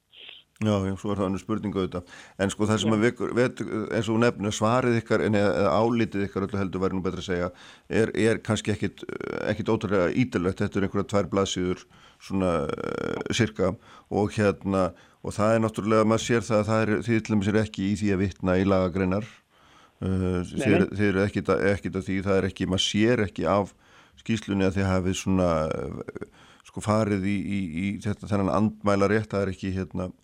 Já, já, svo er það annars spurningu auðvitað. En sko það sem að við, eins og nefnir svarið ykkar en eða álítið ykkar öllu heldur væri nú betra að segja, er, er kannski ekkit, ekkit ótrúlega ídalvægt, þetta er einhverja tvær blaðsýður svona uh, cirka og hérna og það er náttúrulega, maður sér það að það er, þið til dæmis er ekki í því að vittna í lagagreinar, uh, þið, þið eru ekkit, ekkit að því, það er ekki, maður sér ekki af skýslunni að þið hafið svona uh, sko farið í, í, í þetta, þennan andmæla rétt, það er ekki hérna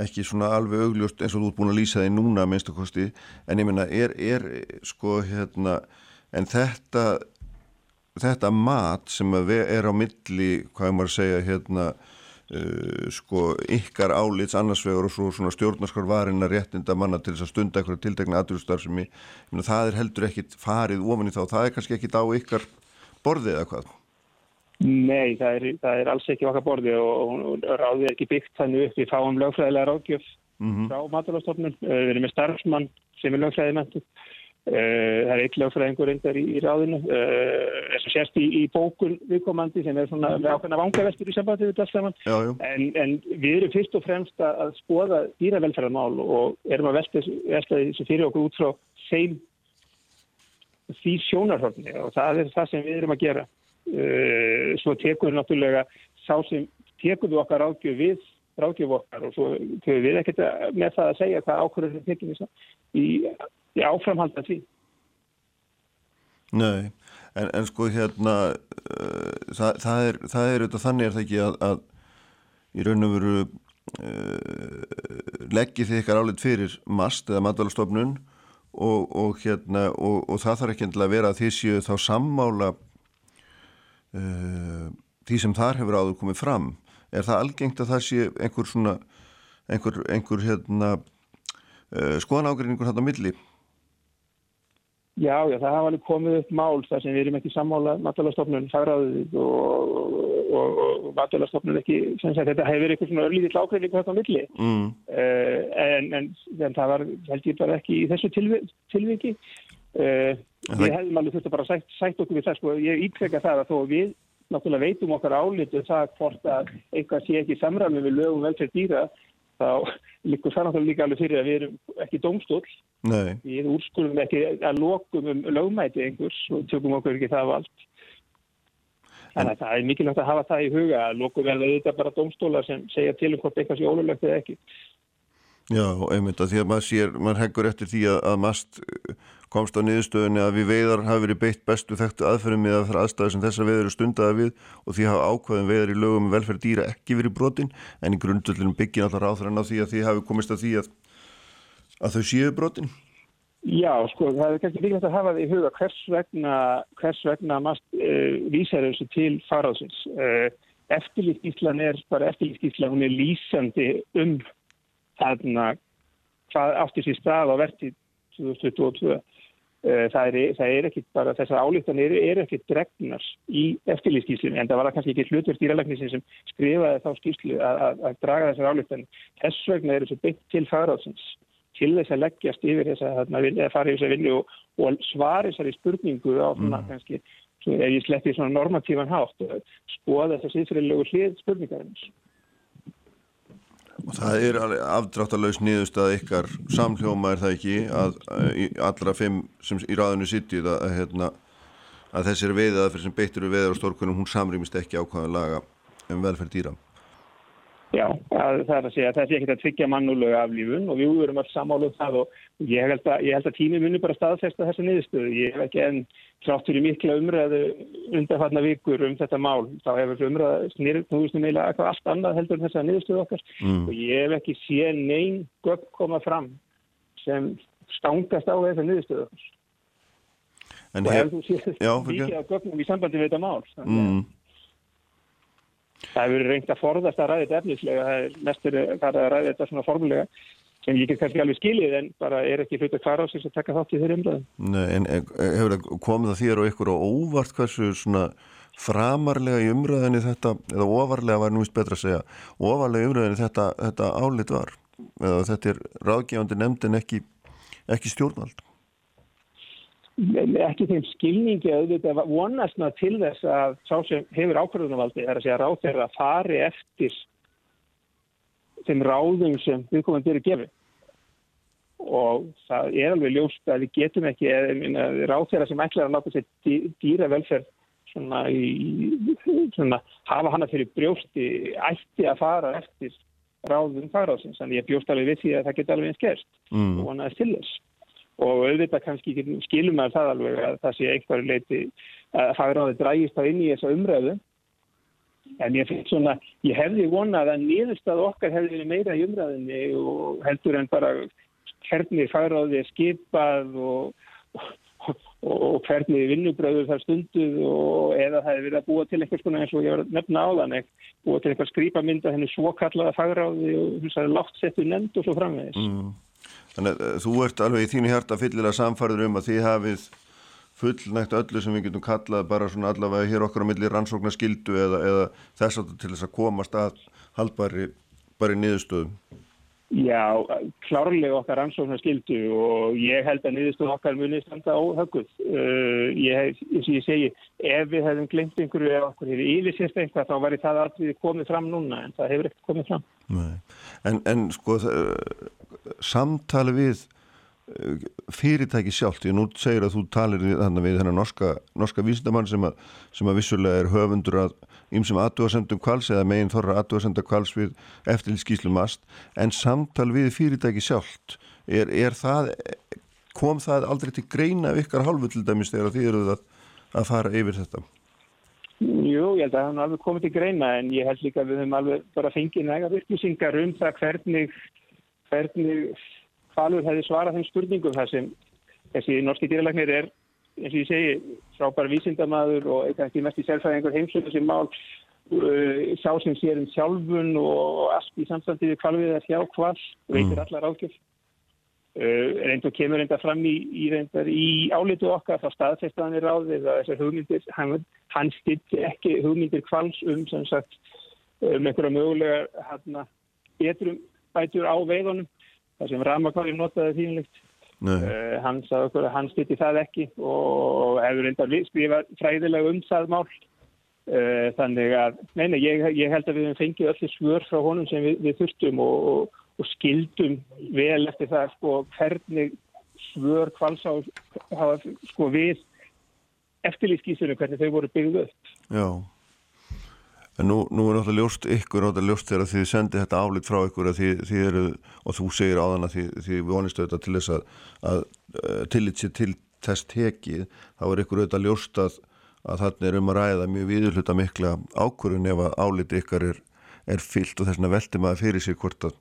ekki svona alveg augljóst eins og þú ert búin að lýsa því núna að kosti. En ég minna er, er sko hérna en þetta þetta mat sem er á milli hvað maður segja hérna uh, sko ykkar álits annarsvegar og svo svona stjórnarskar varina réttinda manna til þess að stunda eitthvað tiltegna aðrústar sem ég, ég minna það er heldur ekkit farið ofan í þá, það er kannski ekkit á ykkar borðið eða hvað Nei, það er, það er alls ekki okkar borði og, og ráðið er ekki byggt þannig upp. Við fáum lögfræðilega ráðgjöf mm -hmm. frá maturlastofnun, við erum með starfsmann sem er lögfræðið mentu Uh, það er eitt lögfræðingur reyndar í, í ráðinu. Þess að sérst í, í bókun viðkomandi sem er svona ákveðna vangaveltur í sambandi við þetta saman. Já, en, en við erum fyrst og fremst að, skoða dýravelferðarmál og erum að velta, þessu fyrir okkur út frá þeim því sjónarhörni og það er það sem við erum að gera svo tekur náttúrulega sá sem tekur við okkar ráðgjöf við ráðgjöf okkar og svo tekur við ekkert með það að segja hvað ákvörður við tekjum í í áframhalda því. Nei, en, en sko hérna uh, það, það er auðvitað þannig er það ekki að, að í raun og veru uh, leggji þið ykkar álit fyrir mast eða matalastofnun og, og hérna og, og það þarf ekki endilega að vera að þið séu þá sammála uh, því sem þar hefur áður komið fram. Er það algengt að það sé einhver svona einhver, einhver hérna skoðan ágreiningur þetta á milli? Já, já, það hafa alveg komið upp mál þar sem við erum ekki sammála matalastofnun fagraðið og, og, og matalastofnun ekki, sem sagt þetta hefur eitthvað svona örlítið ákveðningu þetta á milli mm. uh, en, en, en það var held ég bara ekki í þessu tilvi, tilviki uh, við hefðum alveg þurft að bara sætt, sætt okkur við það sko, ég ítreka það að þó við náttúrulega veitum okkar álitu það hvort að eitthvað sé ekki samræmi við lögum velferð dýra þá líkur það náttúrulega líka alveg fyrir að við erum ekki dómstól. Nei. Við úrskulum ekki að lokum um lögmæti einhvers og tökum okkur ekki það vald. Þannig að það er mikilvægt að hafa það í huga að lokum verða auðvitað bara dómstólar sem segja til um hvort eitthvað sé ólulegt eða ekki. Já, einmitt að því að maður sér, maður heggur eftir því að, að mast komst á niðurstöðunni að við veiðar hafi verið beitt bestu þekktu aðferðum með að það er aðstæði sem þessa veiður eru stundaði við og því hafa ákvæðum veiðar í lögum með velferð dýra ekki verið brotin en í grundullin byggin alltaf ráþrann á því að því hafi komist að því að, að þau séu brotin. Já, sko, það er kannski líka að hafa því í huga hvers vegna, hvers vegna mast uh, vísar þessu til faráðsins. Uh, eftirlýstíslan er bara eftirlýstíslan, hún er lýsandi um þarna hvað átti sér stað á verti 2022. Það er, það er ekki bara, þessar álíktanir eru ekki dregnar í eftirlýskíslunni en það var kannski ekki hlutverð stýralæknisinn sem skrifaði þá skíslu að, að, að draga þessar álíktanir. Þess vegna er þessu byggt til fagráðsins til þess að leggjast yfir þess að fara yfir þess að vinna og, og svari þessari spurningu á svona mm. kannski, ef ég sleppi svona normatívan hátt og skoða þess að síðfyrirlegu hlið spurningarins. Og það er afdráttalauðs nýðust að ykkar samljóma er það ekki að, að allra fimm sem í ráðinu sittið að, að, hérna, að þessir veiðið aðferð sem beittur við veðar á stórkunum hún samrýmist ekki ákvæðan laga um velferð dýra. Já, það er að segja að það sé ekki að tryggja mannulega aflífun og við erum alls samáluð um það og ég held að, ég held að tími muni bara staðfesta þessa niðurstöðu. Ég hef ekki enn tráttur í mikla umræðu undanfarnar vikur um þetta mál. Þá hefur umræðu snýrið núðustum eila eitthvað allt annað heldur en þessa niðurstöðu okkar mm. og ég hef ekki séð neyn gögg koma fram sem stangast á þessa niðurstöðu okkar. En og hef þú séð af gögnum í sambandi við þetta mál. Það hefur verið reynd að forðast að ræða þetta efnislega, það er mestur að ræða þetta svona formulega sem ég get kannski alveg skilið en bara er ekki hlut að klara á sig að taka þátt í þeirri umræðum. Nei, en hefur það komið það þér og ykkur og óvart hversu svona framarlega í umræðinni þetta, eða ofarlega var nú vist betra að segja, ofarlega í umræðinni þetta, þetta álit var, eða þetta er ráðgefandi nefndin ekki, ekki stjórnvald? Ekki þeim skilningi að þetta vonast maður til þess að sá sem hefur ákvörðunarvaldi er að segja ráð þeirra að fari eftir þeim ráðum sem viðkomandi eru gefið og það er alveg ljóst að við getum ekki ráð þeirra sem ætlar að láta sér dýra velferð svona, í, svona hafa hana fyrir brjósti ætti að fara eftir ráðum fagráðsins, þannig ég bjóst alveg við því að það geti alveg eins gerst. Mm. og vonaðist til þess og auðvitað kannski skilum að það alveg að það sé einhverju leiti að fagráði drægist þá inn í þessa umræðu en ég finnst svona, ég hefði vonað að nýðustad okkar hefði meira í umræðinni og heldur en bara hvernig fagráði er skipað og, og, og hvernig vinnubröður þar stunduð og eða það hefði verið að búa til einhvers konar eins og ég var nefna á þann búa til einhver skrýpamynda henni svokallaða fagráði og þess að látt settu nefnd og svo framvegis mm. Þannig að þú ert alveg í þínu hjarta fyllilega samfærður um að þið hafið fullnægt öllu sem við getum kallað bara svona allavega hér okkar á milli rannsóknar skildu eða, eða þess að til þess að komast að haldbæri niðurstöðum. Já, klárlega okkar ansóknar skildu og ég held að niðurstuð okkar munið standa óhögguð. Uh, ég, ég segi, ef við hefðum glemt einhverju eða okkur hefur yfirsérst eitthvað þá var það aldrei komið fram núna en það hefur ekkert komið fram. En, en sko samtali við fyrirtæki sjálft, ég nú segir að þú talir þannig við þennan norska, norska vísindamann sem að, sem að vissulega er höfundur að ymsum aðdóðasendum kvals eða meginn þorra aðdóðasenda kvals við eftirlýtskíslum mast, en samtal við fyrirtæki sjálft, er, er það, kom það aldrei til greina af ykkar hálfu til dæmis þegar þið eruð að, að fara yfir þetta? Jú, ég held að það hefði alveg komið til greina en ég held líka að við höfum alveg bara fengið næga virkusingar um það hvernig hvernig Falur hefði svarað þeim spurningum þar sem þessi norski dýralagnir er, eins og ég segi, frábær vísindamadur og eitthvað mest í sérfæðingur heimsöðu sem mál uh, sá sem sér um sjálfun og allt í samstandið við kvalviðar hjá kval, veitir mm. allar ákjöf. Uh, reynd og kemur reynda fram í, í, í álitu okkar frá staðfestaðanir ráðið að þessar hugmyndir, hann, hann styrti ekki hugmyndir kvals um sem sagt um einhverja mögulega hérna, betrum bætur á veiðunum það sem Ramakvári notaði þínlegt. Uh, eh, hann sagði okkur að hann styrti það ekki og hefur reyndar skrifað fræðilega um það mál. Uh, þannig að, neina, ég, ég held að við hefum fengið öllu svör frá honum sem við, við þurftum og, og, og skildum vel eftir það sko, hvernig svör kvalsá sko, við eftirlýskísunum, hvernig þau voru byggðuð. Já. En nú, nú er náttúrulega ljóst ykkur náttúrulega ljóst þegar þið sendið þetta álit frá ykkur þið, þið eru, og þú segir á þann að þið, þið vonistu þetta til þess að, að uh, tillit sér til þess tekið, þá er ykkur auðvitað ljóst að, að þarna er um að ræða mjög viðurluta mikla ákvörðun ef að álit ykkar er, er fyllt og þess vegna veldi maður fyrir sig hvort að,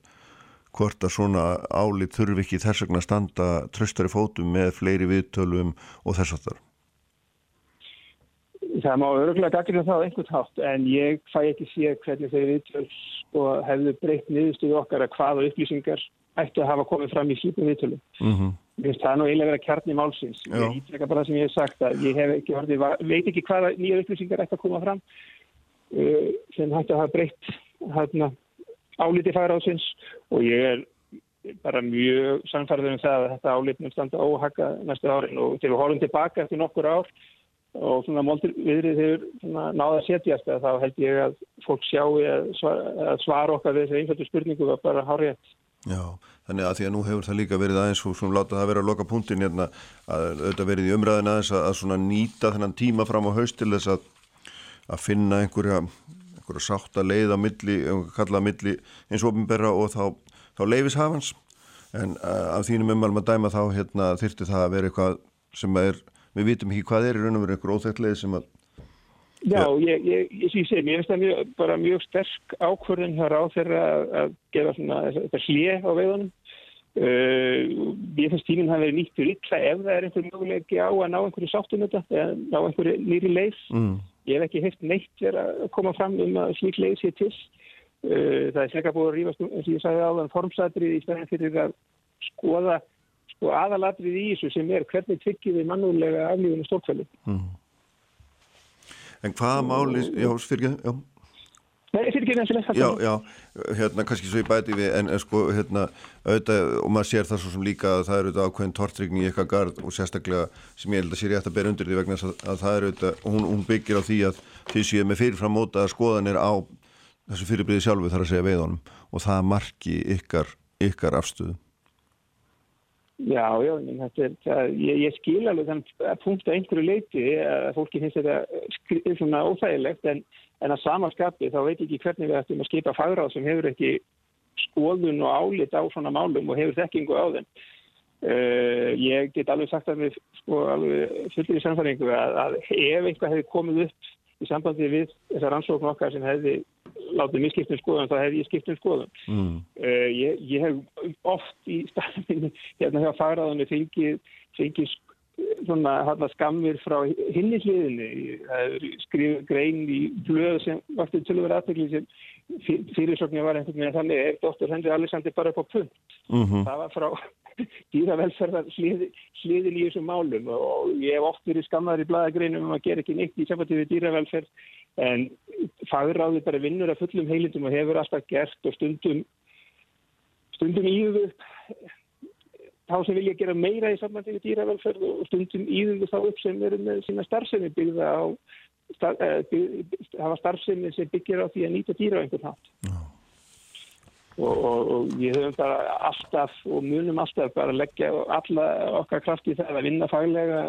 hvort að svona álit þurfi ekki þess vegna að standa tröstari fótum með fleiri viðtölum og þess að þar. Það má öruglega gaggrina það á einhvern hátt en ég fæ ekki sé hvernig þeir viðtöl og hefðu breytt niðurstuðu okkar að hvaða upplýsingar ættu að hafa komið fram í slípum viðtölum. Mm -hmm. Það er nú eiginlega verið að kjarni málsins. Já. Ég ítrekka bara það sem ég hef sagt að ég hef ekki orðið, veit ekki hvaða nýja upplýsingar ættu að koma fram uh, sem hættu að hafa breytt hérna, álítið færaðsins og ég er bara mjög samfærður um það að þetta álítið standa óhaka næstu árin og til við horfum tilbaka eftir nokkur ár og svona moldur viðrið hefur náða að setjast að þá held ég að fólk sjáu að svara, okkar við þessu einföldu spurningu var bara hárétt. Já, þannig að því að nú hefur það líka verið aðeins og svona láta það vera að loka punktin hérna að auðvitað verið í umræðin aðeins að, að svona nýta þennan tíma fram á haust til þess að, að finna einhverja, einhverja sátt að leiða milli, kalla milli eins og ofinberra og þá, þá leifishafans en af þínum umvalum að dæma þá hérna þyrti það að vera eitthvað sem er við vitum ekki hvað er í raun og veru einhver óþægtleið sem að Já, ég, ég, ég, ég sé, mér finnst það mjög, bara mjög sterk ákvörðin hér á þeirra að gera svona þetta hlið á veiðunum. Uh, ég finnst tíminn hafi verið nýttur illa ef það er einhver möguleiki á að ná einhverju sáttum þetta, eða ná einhverju nýri leið. Mm. Ég hef ekki heilt neitt verið að koma fram um að slík leið sé til. Uh, það er slikka búið að rífast, um, eins og ég sagði áðan, formsatrið í stæðin fyrir að skoða og aðalatrið í þessu sem er hvernig tryggir við mannúlega aflíðinu stórkvæli. Mm. En hvaða máli, já, fyrir ekki, já. Nei, fyrir ekki nefnilega. Já, já, hérna, kannski svo ég bæti við, en, en sko, hérna, auðvitað, og maður sér það svo sem líka að það eru auðvitað ákveðin tortrykning í eitthvað gard og sérstaklega sem ég held að sé rétt að bera undir því vegna að, að það eru auðvitað, hún, hún byggir á því að því séu með fyrirfram móta að skoðanir á þessu fyrirbriði sjálfu þar að segja veiðunum og það marki ykkar, ykkar afstöðu. Já, já, er, það, ég, ég skil alveg þann að punkta einhverju leiti að fólki finnst þetta svona óþægilegt en, en að samanskapi þá veit ekki hvernig við ættum að skipa fagráð sem hefur ekki skoðun og álit á svona málum og hefur þekkingu á þeim. Uh, ég get alveg sagt að við sko alveg fullir í samfæringu að, að ef eitthvað hefði komið upp í sambandi við þessar ansókn okkar sem hefði látið mér skiptum skoðum þá hefði ég skiptum skoðum. Mm. Uh, ég, ég hef oft í staðinu hérna hjá fagræðunni fengið, fengið svona hana skammir frá hinni hliðinni. Það er skrifið grein í blöðu sem vartur til að vera aðtökli sem fyrirsöknir var einhvern veginn þannig er Dr. Henry Alexander bara upp á punt. Mm -hmm. Það var frá dýravelferðar sliðin í þessum málum og ég hef oft verið skammaður í bladagreinum um að gera ekki neitt í samfætti við dýravelferð en fagráði bara vinnur að fullum heilindum og hefur alltaf gert og stundum stundum íðu þá sem vilja gera meira í sambandi við dýravelferð og stundum íðu þá upp sem eru með sína starfsemi byggða á hafa starfsemi sem byggir á því að nýta dýra á einhvern hátt. Og, og, og ég höfum bara alltaf og munum alltaf bara leggja alla okkar kraft í það að vinna faglega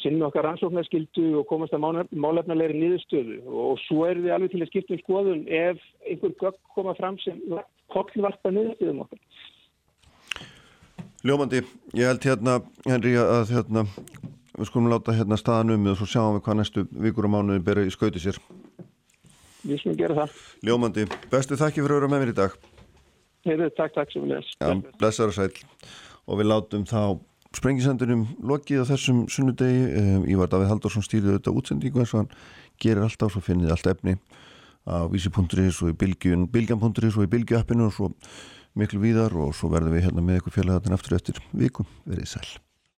sinna okkar rannsóknarskildu og komast að málefnalegri niðurstöðu og svo er við alveg til að skipta um skoðun ef einhver gögg koma fram sem kollvarpa niðurstöðum okkar. Ljómandi, ég held hérna Henri að hérna við skulum láta hérna staðan um og svo sjáum við hvað næstu vikur og mánuði bera í skauti sér. Við skulum gera það. Ljómandi, bestu þakki fyrir að vera með mér í dag. Heyrðu, takk, takk sem við les. Já, blessar og sæl. Og við látum þá sprengisendunum lokið á þessum sunnudegi. Um, Ívar Davíð Haldursson stýrði auðvitað útsendingu eins og hann gerir alltaf, svo finnir allt efni á vísi.is og í bilgjun, bilgjan.is og í bilgjappinu og svo miklu víðar og svo verðum við hérna með ykkur fjölaðarinn aftur eftir vikum. Verið sæl.